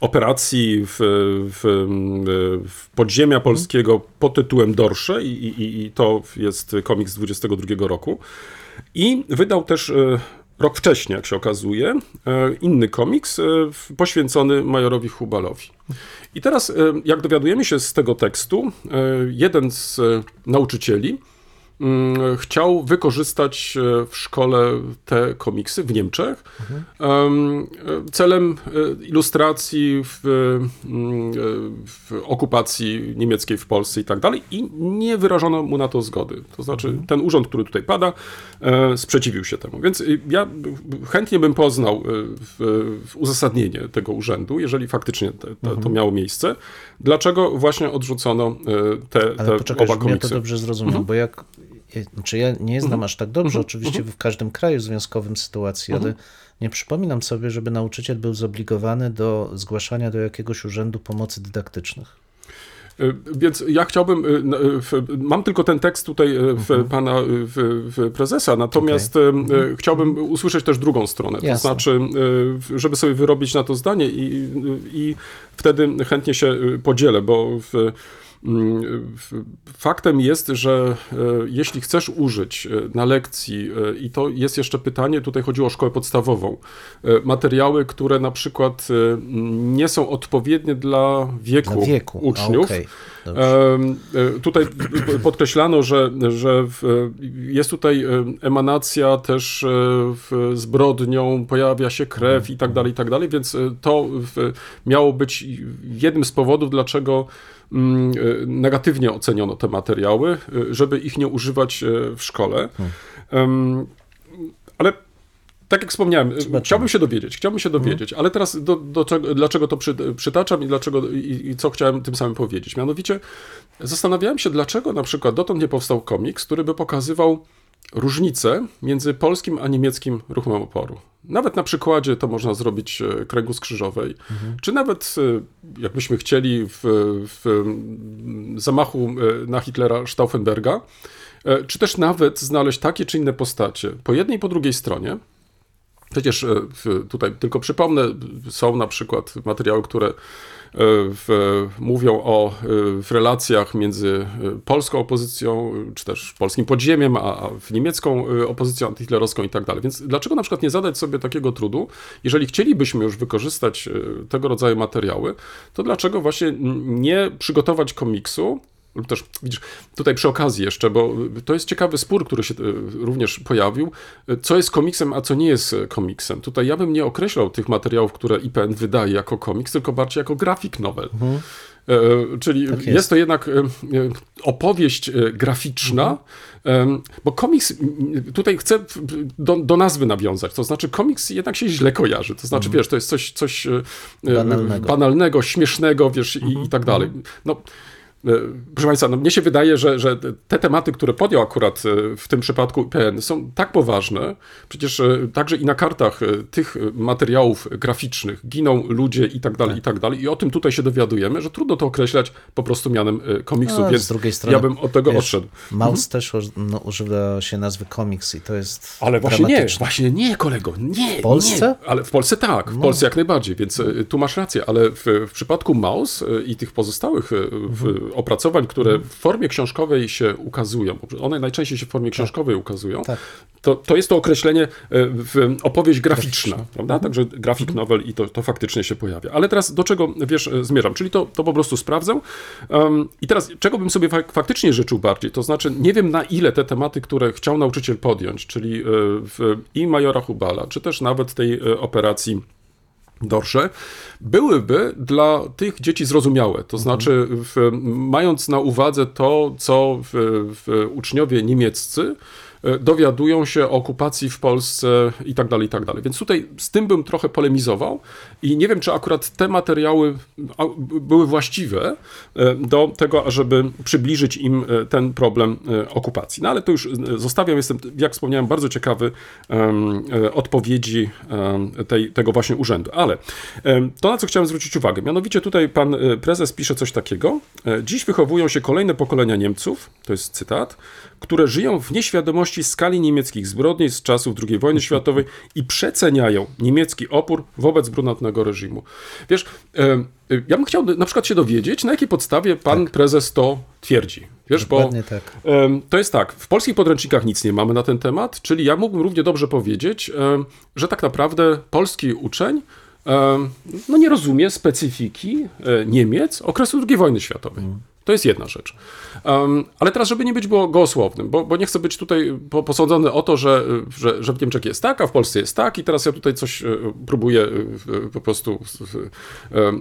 operacji w, w, e, w podziemia polskiego pod tytułem Dorsze i, i, i to jest komiks z 22 roku. I wydał też e, rok wcześniej, jak się okazuje, e, inny komiks e, poświęcony majorowi Hubalowi. I teraz, e, jak dowiadujemy się z tego tekstu, jeden z nauczycieli chciał wykorzystać e, w szkole te komiksy w Niemczech em, e, celem e, ilustracji w, mm, w okupacji niemieckiej w Polsce i tak dalej i nie wyrażono mu na to zgody. To znaczy ten urząd, który tutaj pada, sprzeciwił się temu. Więc ja chętnie bym poznał w, w uzasadnienie tego urzędu, jeżeli faktycznie te, te, to miało miejsce, dlaczego właśnie odrzucono te, Ale te poczekaj, oba żebym ja to komiksy. dobrze zrozumiał, bo jak. Znaczy ja nie znam aż tak dobrze, oczywiście w każdym kraju związkowym sytuacji, ale nie przypominam sobie, żeby nauczyciel był zobligowany do zgłaszania do jakiegoś urzędu pomocy dydaktycznych. Y, Więc ja chciałbym, y, w- mam tylko ten tekst tutaj w pana prezesa, natomiast y, y, chciałbym usłyszeć też drugą stronę, to Jasne. znaczy, y, żeby sobie wyrobić na to zdanie i, i wtedy chętnie się podzielę, bo w- faktem jest, że y, jeśli chcesz użyć y, na lekcji, y, i to jest jeszcze pytanie, tutaj chodziło o szkołę podstawową, materiały, które na przykład nie są odpowiednie dla wieku, Dla wieku. A, uczniów. Em, e, Tutaj podkreślano, że, że jest tutaj em, emanacja też e, zbrodnią, pojawia się krew i tak dalej, i tak dalej, więc e, to miało być jednym z powodów, dlaczego mm, e, negatywnie oceniono te materiały, e, żeby ich nie używać e, w szkole. Em, Ale tak jak wspomniałem, chciałbym się dowiedzieć, chciałbym się dowiedzieć, ale teraz do, do czego, dlaczego to przy, przytaczam i, dlaczego, i, i co chciałem tym samym powiedzieć. Mianowicie zastanawiałem się, dlaczego na przykład dotąd nie powstał komiks, który by pokazywał różnicę między polskim a niemieckim ruchem oporu. Nawet na przykładzie to można zrobić e, kręgu skrzyżowej, czy nawet e, jakbyśmy chcieli w, w mm, zamachu e, na Hitlera Stauffenberga, czy też nawet znaleźć takie czy inne postacie po jednej i po drugiej stronie, Przecież tutaj tylko przypomnę, są na przykład materiały, które w, mówią o e, w relacjach między e, polską opozycją, e, czy też polskim podziemiem, a, a w niemiecką e, opozycją antyhitlerowską i tak dalej. Więc dlaczego na przykład nie zadać sobie takiego trudu, jeżeli chcielibyśmy już wykorzystać e, tego rodzaju materiały, to dlaczego właśnie nie przygotować komiksu, lub też, widzisz, tutaj przy okazji jeszcze, bo to jest ciekawy spór, który się e, również pojawił, e, co jest komiksem, a co nie jest e, komiksem. Tutaj ja bym nie określał tych materiałów, które IPN wydaje jako komiks, tylko bardziej jako graphic novel. E, Czyli Tak jest. jest. to jednak opowieść graficzna, em, bo komiks, tutaj chcę do, do nazwy nawiązać, to znaczy komiks jednak się źle kojarzy, to znaczy wiesz, to jest coś, coś Banalnego. banalnego śmiesznego, wiesz, i, i tak dalej. No, E, Proszę Państwa, no mnie się wydaje, że, że te tematy, które podjął akurat e, w tym przypadku IPN są tak poważne, przecież e, także i na kartach e, tych e, materiałów graficznych giną ludzie i tak dalej, i tak dalej. I o tym tutaj się dowiadujemy, że trudno to określać po prostu mianem e, komiksu, A, więc z drugiej strony, ja bym od tego wiesz, odszedł. Maus też uż- no, używa się nazwy komiks i to jest Ale właśnie nie, właśnie nie, kolego, nie. W Polsce? Nie. Ale w Polsce tak, w No. Polsce jak najbardziej, więc e, tu masz rację, ale w, w przypadku Maus e, i tych pozostałych e, w, Mhm. Opracowań, które w formie książkowej się ukazują, one najczęściej się w formie książkowej ukazują, Tak. to, to jest to określenie e, w opowieść graficzna, prawda? Mhm. Także graphic novel i to, to faktycznie się pojawia. Ale teraz do czego, wiesz, e, zmierzam? Czyli to, to po prostu sprawdzę. Um, I teraz, czego bym sobie fak- faktycznie życzył bardziej? To znaczy, nie wiem na ile te tematy, które chciał nauczyciel podjąć, czyli e, w, i Majora Hubala, czy też nawet tej operacji Dorsze, byłyby dla tych dzieci zrozumiałe. To znaczy, w, mając na uwadze to, co w, w uczniowie niemieccy dowiadują się o okupacji w Polsce i tak dalej, i tak dalej. Więc tutaj z tym bym trochę polemizował i nie wiem, czy akurat te materiały były właściwe e, do tego, ażeby przybliżyć im e, ten problem e, okupacji. No ale to już e, zostawiam, jestem, jak wspomniałem, bardzo ciekawy e, odpowiedzi tej, tego właśnie urzędu. Ale to, na co chciałem zwrócić uwagę, mianowicie tutaj pan e, prezes pisze coś takiego. e, Dziś wychowują się kolejne pokolenia Niemców, to jest cytat, które żyją w nieświadomości skali niemieckich zbrodni z czasów II wojny światowej i przeceniają niemiecki opór wobec brunatnego reżimu. Wiesz, ja bym chciał na przykład się dowiedzieć, na jakiej podstawie pan prezes to twierdzi. Wiesz, bo tak. To jest tak, w polskich podręcznikach nic nie mamy na ten temat, czyli ja mógłbym równie dobrze powiedzieć, że tak naprawdę polski uczeń no nie rozumie specyfiki e, Niemiec okresu II wojny światowej. To To jest jedna rzecz. Um, ale teraz, żeby nie być było gołosłownym, bo, bo nie chcę być tutaj po, posądzony o to, że, że, że w Niemczech jest tak, a w Polsce jest tak i teraz ja tutaj coś e, próbuję e, po prostu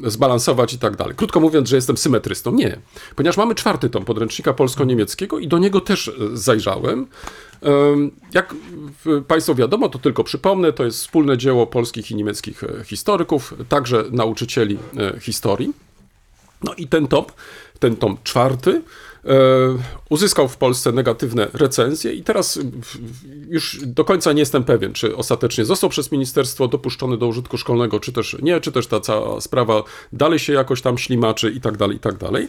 zbalansować i tak dalej. Krótko mówiąc, że jestem symetrystą. Nie, ponieważ mamy czwarty tom podręcznika polsko-niemieckiego i do niego też e, zajrzałem. Em, Jak Państwu wiadomo, to tylko przypomnę, to jest wspólne dzieło polskich i niemieckich historyków, także nauczycieli historii. No i ten tom, ten tom czwarty, e, uzyskał w Polsce negatywne recenzje i teraz już do końca nie jestem pewien, czy ostatecznie został przez ministerstwo dopuszczony do użytku szkolnego, czy też nie, czy też ta cała sprawa dalej się jakoś tam ślimaczy i tak dalej, i tak dalej.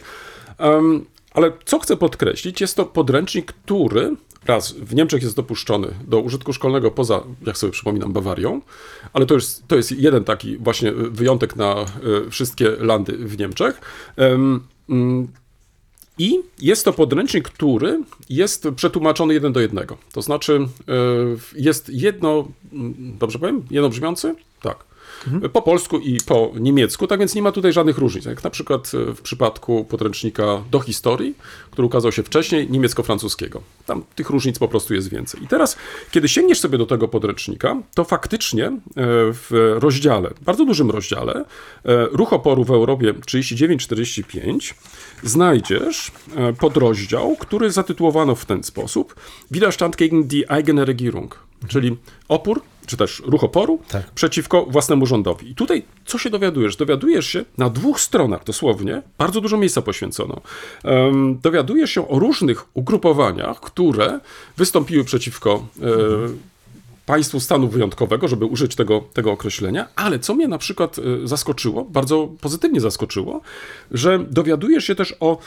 Ale co chcę podkreślić, jest to podręcznik, który raz w Niemczech jest dopuszczony do użytku szkolnego poza, jak sobie przypominam, Bawarią, ale to jest, to jest jeden taki właśnie wyjątek na e, wszystkie landy w Niemczech. Em, I jest to podręcznik, który jest przetłumaczony jeden do jednego. To znaczy e, jest jedno, mm, dobrze powiem, jednobrzmiący? Tak. Po polsku i po niemiecku, tak więc nie ma tutaj żadnych różnic. Jak na przykład e, w przypadku podręcznika do historii, który ukazał się wcześniej, niemiecko-francuskiego. Tam tych różnic po prostu jest więcej. I teraz, kiedy sięgniesz sobie do tego podręcznika, to faktycznie e, w rozdziale, bardzo dużym rozdziale, e, ruch oporu w Europie 39-45, znajdziesz podrozdział, który zatytułowano w ten sposób Widerstand gegen die eigene Regierung, czyli opór, czy też ruch oporu Tak. przeciwko własnemu rządowi. I tutaj co się dowiadujesz? Dowiadujesz się na dwóch stronach dosłownie, bardzo dużo miejsca poświęcono. Em, dowiadujesz się o różnych ugrupowaniach, które wystąpiły przeciwko e, państwu stanu wyjątkowego, żeby użyć tego, tego określenia, ale co mnie na przykład e, zaskoczyło, bardzo pozytywnie zaskoczyło, że dowiadujesz się też o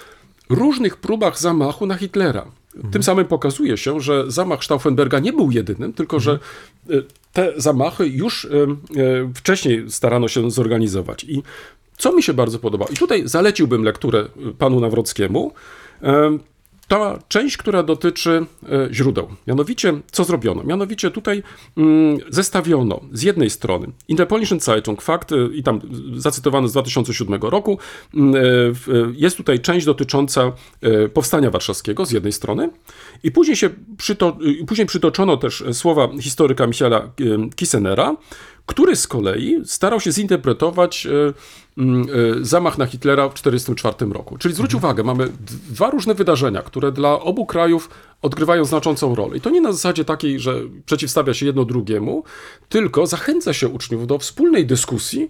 różnych próbach zamachu na Hitlera. Tym samym pokazuje się, że zamach Stauffenberga nie był jedynym, tylko że e, te zamachy już e, e, wcześniej starano się zorganizować. I co mi się bardzo podoba, i tutaj zaleciłbym lekturę panu Nawrockiemu, ta część, która dotyczy e, źródeł. Mianowicie, co zrobiono? Mianowicie tutaj mm, zestawiono z jednej strony In Polnischen Zeitung, fakt, e, i tam zacytowany z 2007 roku, mm, e, jest tutaj część dotycząca Powstania Warszawskiego z jednej strony i później, się przyto, później przytoczono też słowa historyka Michaela e, Kissenera, który z kolei starał się zinterpretować e, mm, e, zamach na Hitlera w 1944 roku. Czyli zwróć uwagę, mamy dwa różne wydarzenia, które dla obu krajów odgrywają znaczącą rolę. I to nie na zasadzie takiej, że przeciwstawia się jedno drugiemu, tylko zachęca się uczniów do wspólnej dyskusji,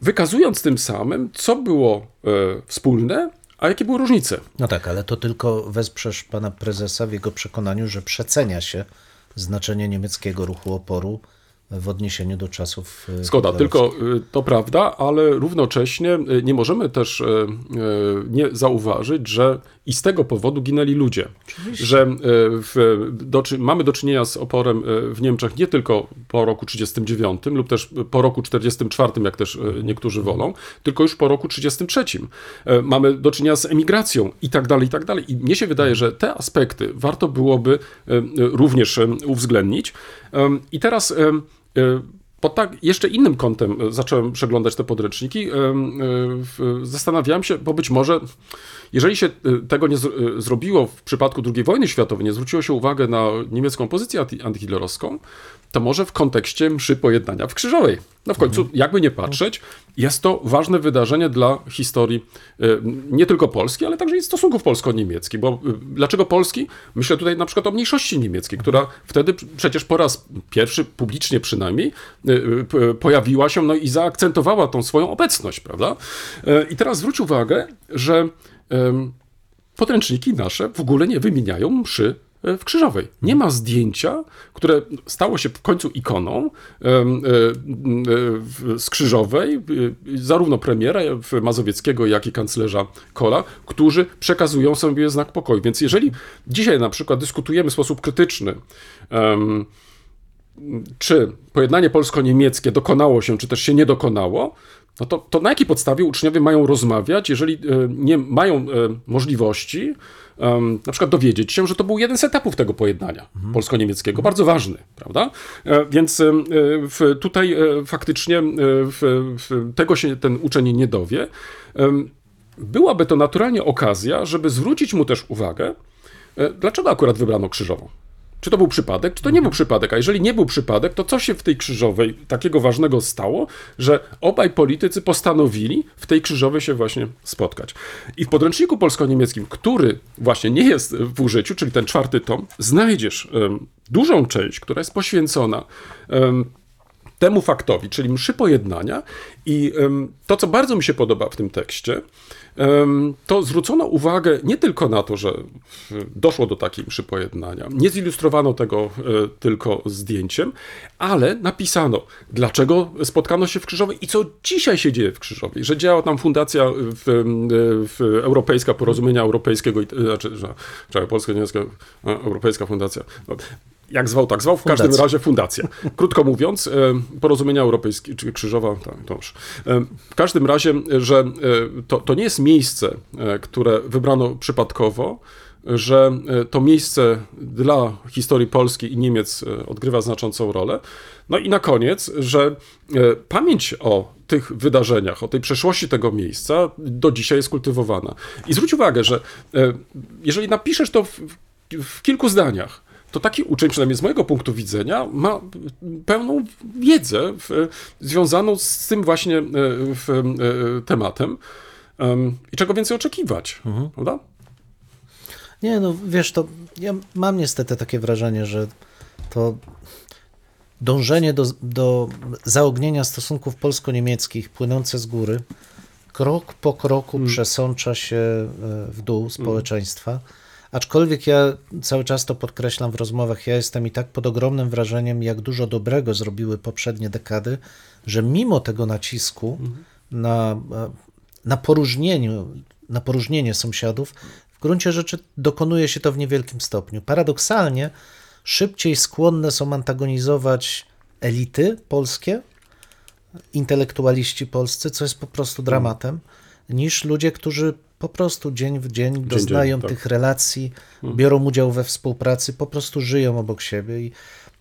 wykazując tym samym, co było e, wspólne, a jakie były różnice. No tak, ale to tylko wesprzesz pana prezesa w jego przekonaniu, że przecenia się znaczenie niemieckiego ruchu oporu w odniesieniu do czasów. e, Zgoda, hitlerowskich. tylko y, to prawda, ale równocześnie y, nie możemy też nie zauważyć, że i z tego powodu ginęli ludzie. Że y, w, do, mamy do czynienia z oporem w Niemczech nie tylko po roku 39 lub też po roku 44, jak też niektórzy wolą, tylko już po roku 33. Y, Mamy do czynienia z emigracją i tak dalej, i tak dalej. I mnie się wydaje, że te aspekty warto byłoby również uwzględnić. I teraz pod tak jeszcze innym kątem e, zacząłem przeglądać te podręczniki. W- Zastanawiałem się, bo być może, jeżeli się tego nie zro- zrobiło w przypadku II wojny światowej, nie zwróciło się uwagę na niemiecką pozycję anty- antyhitlerowską, to może w kontekście mszy pojednania w Krzyżowej. No w końcu, jakby nie patrzeć, jest to ważne wydarzenie dla historii e, nie tylko Polski, ale także i stosunków polsko-niemieckich. Bo e, dlaczego Polski? Myślę tutaj na przykład o mniejszości niemieckiej, która wtedy przecież po raz pierwszy, publicznie przynajmniej, p- pojawiła się no i zaakcentowała tą swoją obecność, prawda? I teraz zwróć uwagę, że podręczniki nasze w ogóle nie wymieniają mszy w Krzyżowej. Nie ma zdjęcia, które stało się w końcu ikoną z Krzyżowej, e, zarówno premiera Mazowieckiego, jak i kanclerza Kola, którzy przekazują sobie znak pokoju. Więc jeżeli dzisiaj na przykład dyskutujemy w sposób krytyczny, czy pojednanie polsko-niemieckie dokonało się, czy też się nie dokonało, no to, to na jakiej podstawie uczniowie mają rozmawiać, jeżeli e, nie mają e, możliwości na przykład dowiedzieć się, że to był jeden z etapów tego pojednania polsko-niemieckiego, bardzo ważny, prawda? E, Więc tutaj faktycznie tego się ten uczeń nie dowie. Byłaby to naturalnie okazja, żeby zwrócić mu też uwagę, dlaczego akurat wybrano krzyżową. Czy to był przypadek, czy to nie był przypadek? A jeżeli nie był przypadek, to co się w tej krzyżowej takiego ważnego stało, że obaj politycy postanowili w tej krzyżowej się właśnie spotkać? I w podręczniku polsko-niemieckim, który właśnie nie jest w użyciu, czyli ten czwarty tom, znajdziesz em, dużą część, która jest poświęcona em, temu faktowi, czyli mszy pojednania. I to, co bardzo mi się podoba w tym tekście, to zwrócono uwagę nie tylko na to, że w- doszło do takiej mszy pojednania, nie zilustrowano tego e, tylko zdjęciem, ale napisano, dlaczego spotkano się w Krzyżowej i co dzisiaj się dzieje w Krzyżowej, że działa tam fundacja w, em, w Europejska Porozumienia Europejskiego, znaczy, że, czekaj, Polsko-Niemiecka e, Europejska Fundacja. No, jak zwał, tak zwał, w każdym Fundacja. razie fundacja. Krótko mówiąc, e, porozumienia europejskie, czy krzyżowa, tak, to już. E, W każdym razie, że e, to, to nie jest miejsce, które wybrano przypadkowo, że to miejsce dla historii Polski i Niemiec odgrywa znaczącą rolę. No i na koniec, że pamięć o tych wydarzeniach, o tej przeszłości tego miejsca do dzisiaj jest kultywowana. I zwróć uwagę, że jeżeli napiszesz to w- w kilku zdaniach, to taki uczeń, przynajmniej z mojego punktu widzenia, ma pełną wiedzę w, związaną z tym właśnie e, w, e, tematem. Em, I czego więcej oczekiwać, prawda? Nie, no wiesz, to ja mam niestety takie wrażenie, że to dążenie do, do zaognienia stosunków polsko-niemieckich płynące z góry krok po kroku przesącza się e, w dół społeczeństwa. Aczkolwiek ja cały czas to podkreślam w rozmowach, ja jestem i tak pod ogromnym wrażeniem, jak dużo dobrego zrobiły poprzednie dekady, że mimo tego nacisku na, e, na poróżnieniu, na poróżnienie sąsiadów, w gruncie rzeczy dokonuje się to w niewielkim stopniu. Paradoksalnie szybciej skłonne są antagonizować elity polskie, intelektualiści polscy, co jest po prostu dramatem, niż ludzie, którzy po prostu dzień w dzień doznają tak. tych relacji, biorą udział we współpracy, po prostu żyją obok siebie. I,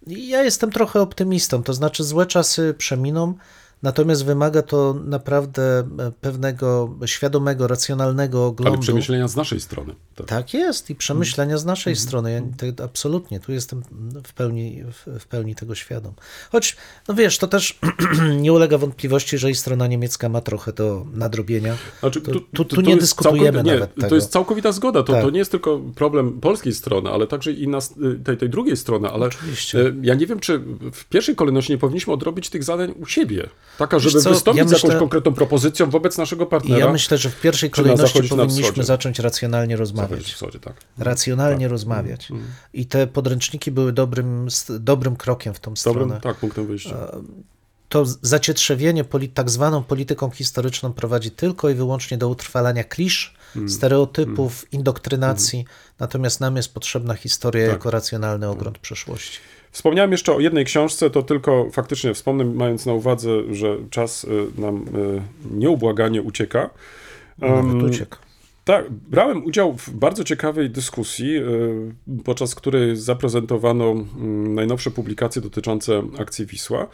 I ja jestem trochę optymistą, to znaczy złe czasy przeminą, natomiast wymaga to naprawdę e, pewnego świadomego, racjonalnego Ale oglądu. przemyślenia z naszej strony. Tak. Tak jest i przemyślenia z naszej Mhm. strony. Ja to, absolutnie, tu jestem w pełni, w, w pełni tego świadom. Choć, no wiesz, to też nie ulega wątpliwości, że i strona niemiecka ma trochę do nadrobienia. Znaczy, Tu- tu- tu nie jest dyskutujemy nie, nawet tego. To jest całkowita zgoda. To, Tak. to nie jest tylko problem polskiej strony, ale także i nas, tej, tej drugiej strony. Ale Oczywiście. e, ja nie wiem, czy w pierwszej kolejności nie powinniśmy odrobić tych zadań u siebie. Taka, żeby co, wystąpić ja z myślę- jakąś konkretną propozycją wobec naszego partnera. ja myślę, że w pierwszej kolejności powinniśmy zacząć racjonalnie rozmawiać. wschodzie, tak. Racjonalnie rozmawiać. I te podręczniki były dobrym, dobrym krokiem w tą Dobrym, stronę. tak, punktem wyjścia. to zacietrzewienie poli- tak zwaną polityką historyczną prowadzi tylko i wyłącznie do utrwalania klisz, Hmm. stereotypów, indoktrynacji, natomiast nam jest potrzebna historia Tak. jako racjonalny ogląd przeszłości. Wspomniałem jeszcze o jednej książce, to tylko faktycznie wspomnę, mając na uwadze, że czas y, nam y, nieubłaganie ucieka. Nawet Em, uciekł. Tak, brałem udział w bardzo ciekawej dyskusji, y, podczas której zaprezentowano mm, najnowsze publikacje dotyczące akcji Wisła.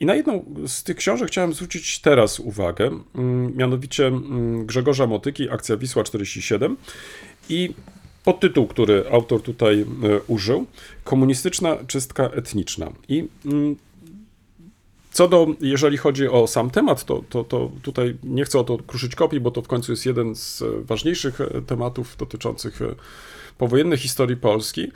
I na jedną z tych książek chciałem zwrócić teraz uwagę, mm, mianowicie mm, Grzegorza Motyki, Akcja Wisła 47. I podtytuł, który autor tutaj y, użył, Komunistyczna czystka etniczna. I mm, co do, jeżeli chodzi o sam temat, to, to, to tutaj nie chcę o to kruszyć kopii, bo to w końcu jest jeden z e, ważniejszych e, tematów dotyczących e, powojennej historii Polski.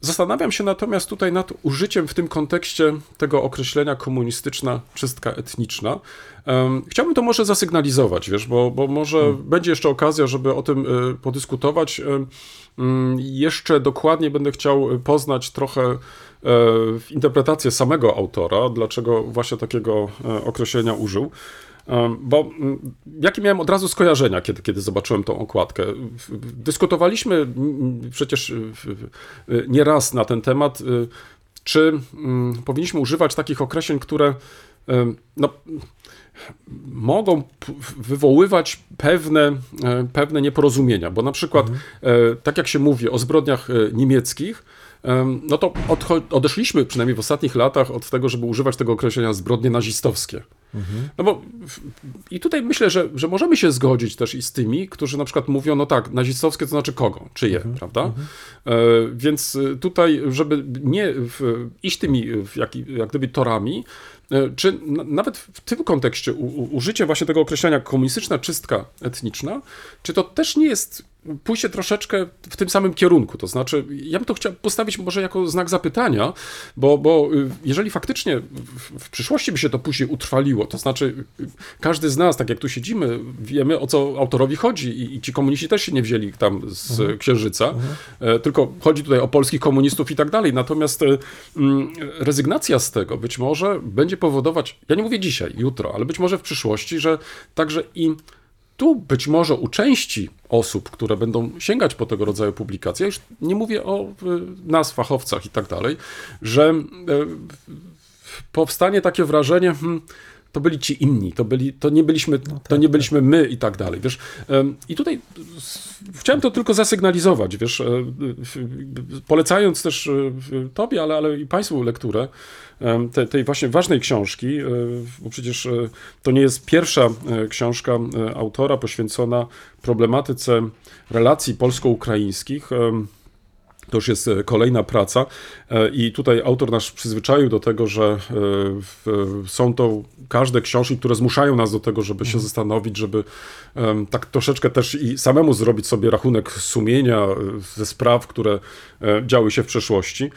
Zastanawiam się natomiast tutaj nad użyciem w tym kontekście tego określenia komunistyczna czystka etniczna. Chciałbym to może zasygnalizować, wiesz, bo, bo może będzie jeszcze okazja, żeby o tym e, podyskutować. Mm, Jeszcze dokładnie będę chciał poznać trochę e, interpretację samego autora, dlaczego właśnie takiego e, określenia użył. Bo mm, jakie miałem od razu skojarzenia, kiedy, kiedy zobaczyłem tą okładkę? Dyskutowaliśmy mm, przecież w- nieraz na ten temat, czy powinniśmy używać takich określeń, które no, mogą wywoływać pewne, e, pewne nieporozumienia, bo na przykład, e, tak jak się mówi o zbrodniach e, niemieckich, em, no to odeszliśmy przynajmniej w ostatnich latach od tego, żeby używać tego określenia zbrodnie nazistowskie. No bo i tutaj myślę, że, że możemy się zgodzić też i z tymi, którzy na przykład mówią, no tak, nazistowskie to znaczy kogo, czyje, prawda? E, więc tutaj, żeby nie w, iść tymi jak, jak gdyby torami, czy na, nawet w tym kontekście użycie właśnie tego określenia komunistyczna czystka etniczna, czy to też nie jest pójście troszeczkę w tym samym kierunku. To znaczy, ja bym to chciał postawić może jako znak zapytania, bo, bo y, jeżeli faktycznie w, w przyszłości by się to później utrwaliło, to znaczy y, każdy z nas, tak jak tu siedzimy, wiemy o co autorowi chodzi i, i ci komuniści też się nie wzięli tam z Księżyca, e, tylko chodzi tutaj o polskich komunistów i tak dalej. Natomiast e, mm, rezygnacja z tego być może będzie powodować, ja nie mówię dzisiaj, jutro, ale być może w przyszłości, że także i tu być może u części osób, które będą sięgać po tego rodzaju publikacje, już nie mówię o y, nas, fachowcach i tak dalej, że y, powstanie takie wrażenie, hmm, to byli ci inni, to, byli, to, nie, byliśmy, to nie byliśmy my i tak dalej. Wiesz, I tutaj chciałem to tylko zasygnalizować, wiesz, e, polecając też e, tobie, ale, ale i państwu lekturę te, tej właśnie ważnej książki, e, bo przecież to nie jest pierwsza książka autora poświęcona problematyce relacji polsko-ukraińskich. To już jest e, kolejna praca e, i tutaj autor nasz przyzwyczaił do tego, że e, są to każde książki, które zmuszają nas do tego, żeby się zastanowić, żeby tak troszeczkę też i samemu zrobić sobie rachunek sumienia ze spraw, które działy się w przeszłości.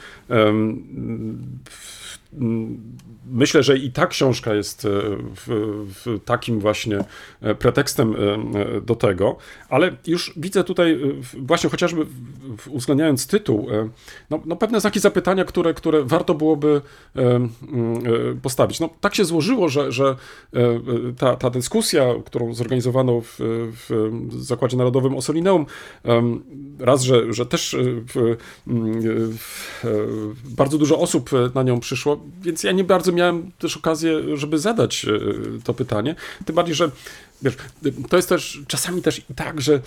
Myślę, że i ta książka jest e, w, w takim właśnie e, pretekstem e, do tego, ale już widzę tutaj, właśnie chociażby uwzględniając tytuł, no, no pewne znaki zapytania, które, które warto byłoby postawić. No, tak się złożyło, że, że ta, ta dyskusja, którą zorganizowano w, w Zakładzie Narodowym Ossolineum, em, raz, że, że też bardzo dużo osób na nią przyszło, więc ja nie bardzo miałem też okazję, żeby zadać e, to pytanie. Tym bardziej, że wiesz, to jest też czasami też tak, że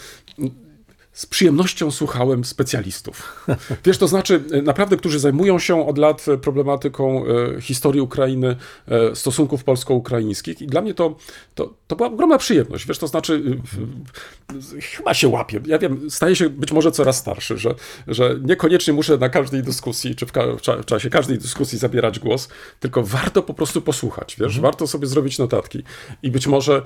z przyjemnością słuchałem specjalistów. Wiesz, to znaczy e, naprawdę, którzy zajmują się od lat e, problematyką e, historii Ukrainy, stosunków polsko-ukraińskich i dla mnie to, to, to była ogromna przyjemność. Wiesz, to znaczy chyba się łapię. Ja wiem, staję się być może coraz starszy, że, że niekoniecznie muszę na każdej dyskusji, czy w, ka- w cza- w czasie każdej dyskusji zabierać głos, tylko warto po prostu posłuchać, wiesz, warto sobie zrobić notatki i być może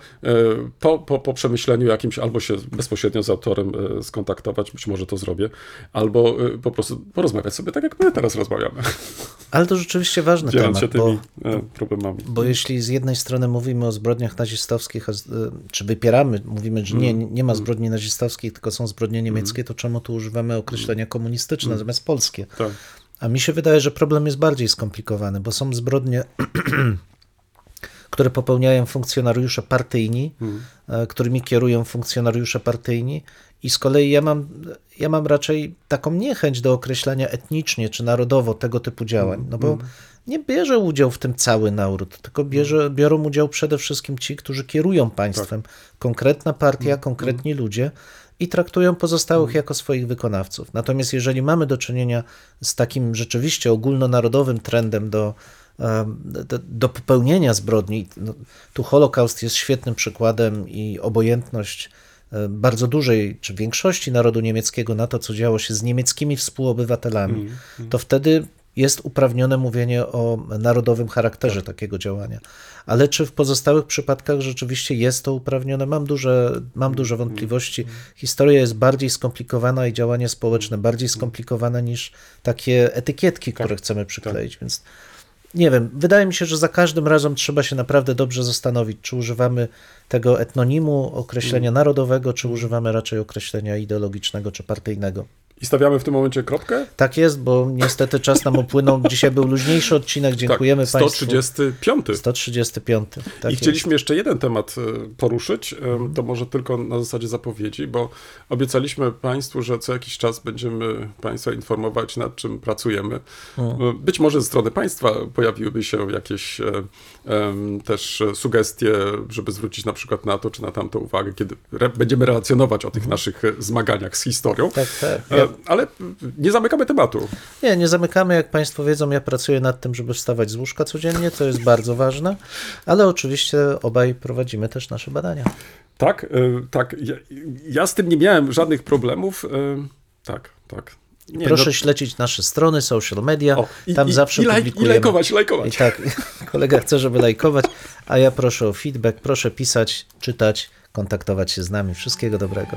po, po, po przemyśleniu jakimś albo się bezpośrednio z autorem e, skontaktować, być może to zrobię, albo e, po prostu porozmawiać sobie tak, jak my teraz rozmawiamy, Ale to rzeczywiście ważny dzieląc temat, się bo, tymi e, problemami. bo jeśli z jednej strony mówimy o zbrodniach nazistowskich, y, czy wypieramy, mówimy, że nie, nie ma zbrodni nazistowskich, tylko są zbrodnie niemieckie, to czemu tu używamy określenia komunistyczne zamiast polskie? Tak. A mi się wydaje, że problem jest bardziej skomplikowany, bo są zbrodnie, które popełniają funkcjonariusze partyjni, e, którymi kierują funkcjonariusze partyjni. I z kolei ja mam, ja mam raczej taką niechęć do określania etnicznie czy narodowo tego typu działań, no bo nie bierze udział w tym cały naród, tylko bierze, biorą udział przede wszystkim ci, którzy kierują państwem. Konkretna partia, konkretni ludzie i traktują pozostałych jako swoich wykonawców. Natomiast jeżeli mamy do czynienia z takim rzeczywiście ogólnonarodowym trendem do, do, do popełnienia zbrodni, no, tu Holokaust jest świetnym przykładem i obojętność bardzo dużej, czy większości narodu niemieckiego na to, co działo się z niemieckimi współobywatelami, to wtedy jest uprawnione mówienie o narodowym charakterze takiego działania. Ale czy w pozostałych przypadkach rzeczywiście jest to uprawnione? Mam duże, mam duże wątpliwości. Historia jest bardziej skomplikowana i działanie społeczne bardziej skomplikowane niż takie etykietki, które chcemy przykleić. Więc nie wiem, wydaje mi się, że za każdym razem trzeba się naprawdę dobrze zastanowić, czy używamy tego etnonimu, określenia narodowego, czy używamy raczej określenia ideologicznego czy partyjnego. I stawiamy w tym momencie kropkę? Tak jest, bo niestety czas nam upłynął. Dzisiaj był luźniejszy odcinek. Dziękujemy tak, Państwu. 135. 135. Tak I jest. chcieliśmy jeszcze jeden temat e, poruszyć, e, to może tylko na zasadzie zapowiedzi, bo obiecaliśmy Państwu, że co jakiś czas będziemy Państwa informować, nad czym pracujemy. E, Być może ze strony Państwa pojawiłyby się jakieś też sugestie, żeby zwrócić na przykład na to czy na tamto uwagę, kiedy będziemy relacjonować o tych naszych e, zmaganiach z historią. Tak, tak. Ja, ale nie zamykamy tematu. Nie, nie zamykamy. Jak Państwo wiedzą, ja pracuję nad tym, żeby wstawać z łóżka codziennie, to jest bardzo ważne, ale oczywiście obaj prowadzimy też nasze badania. Tak, e, tak. Ja, ja z tym nie miałem żadnych problemów. e, Tak, tak. Nie, Proszę no- śledzić nasze strony, social media, O, i- tam i- zawsze i laj- i publikujemy. lajkować, lajkować. I tak, kolega chce, żeby lajkować, a ja proszę o feedback, proszę pisać, czytać, kontaktować się z nami. Wszystkiego dobrego.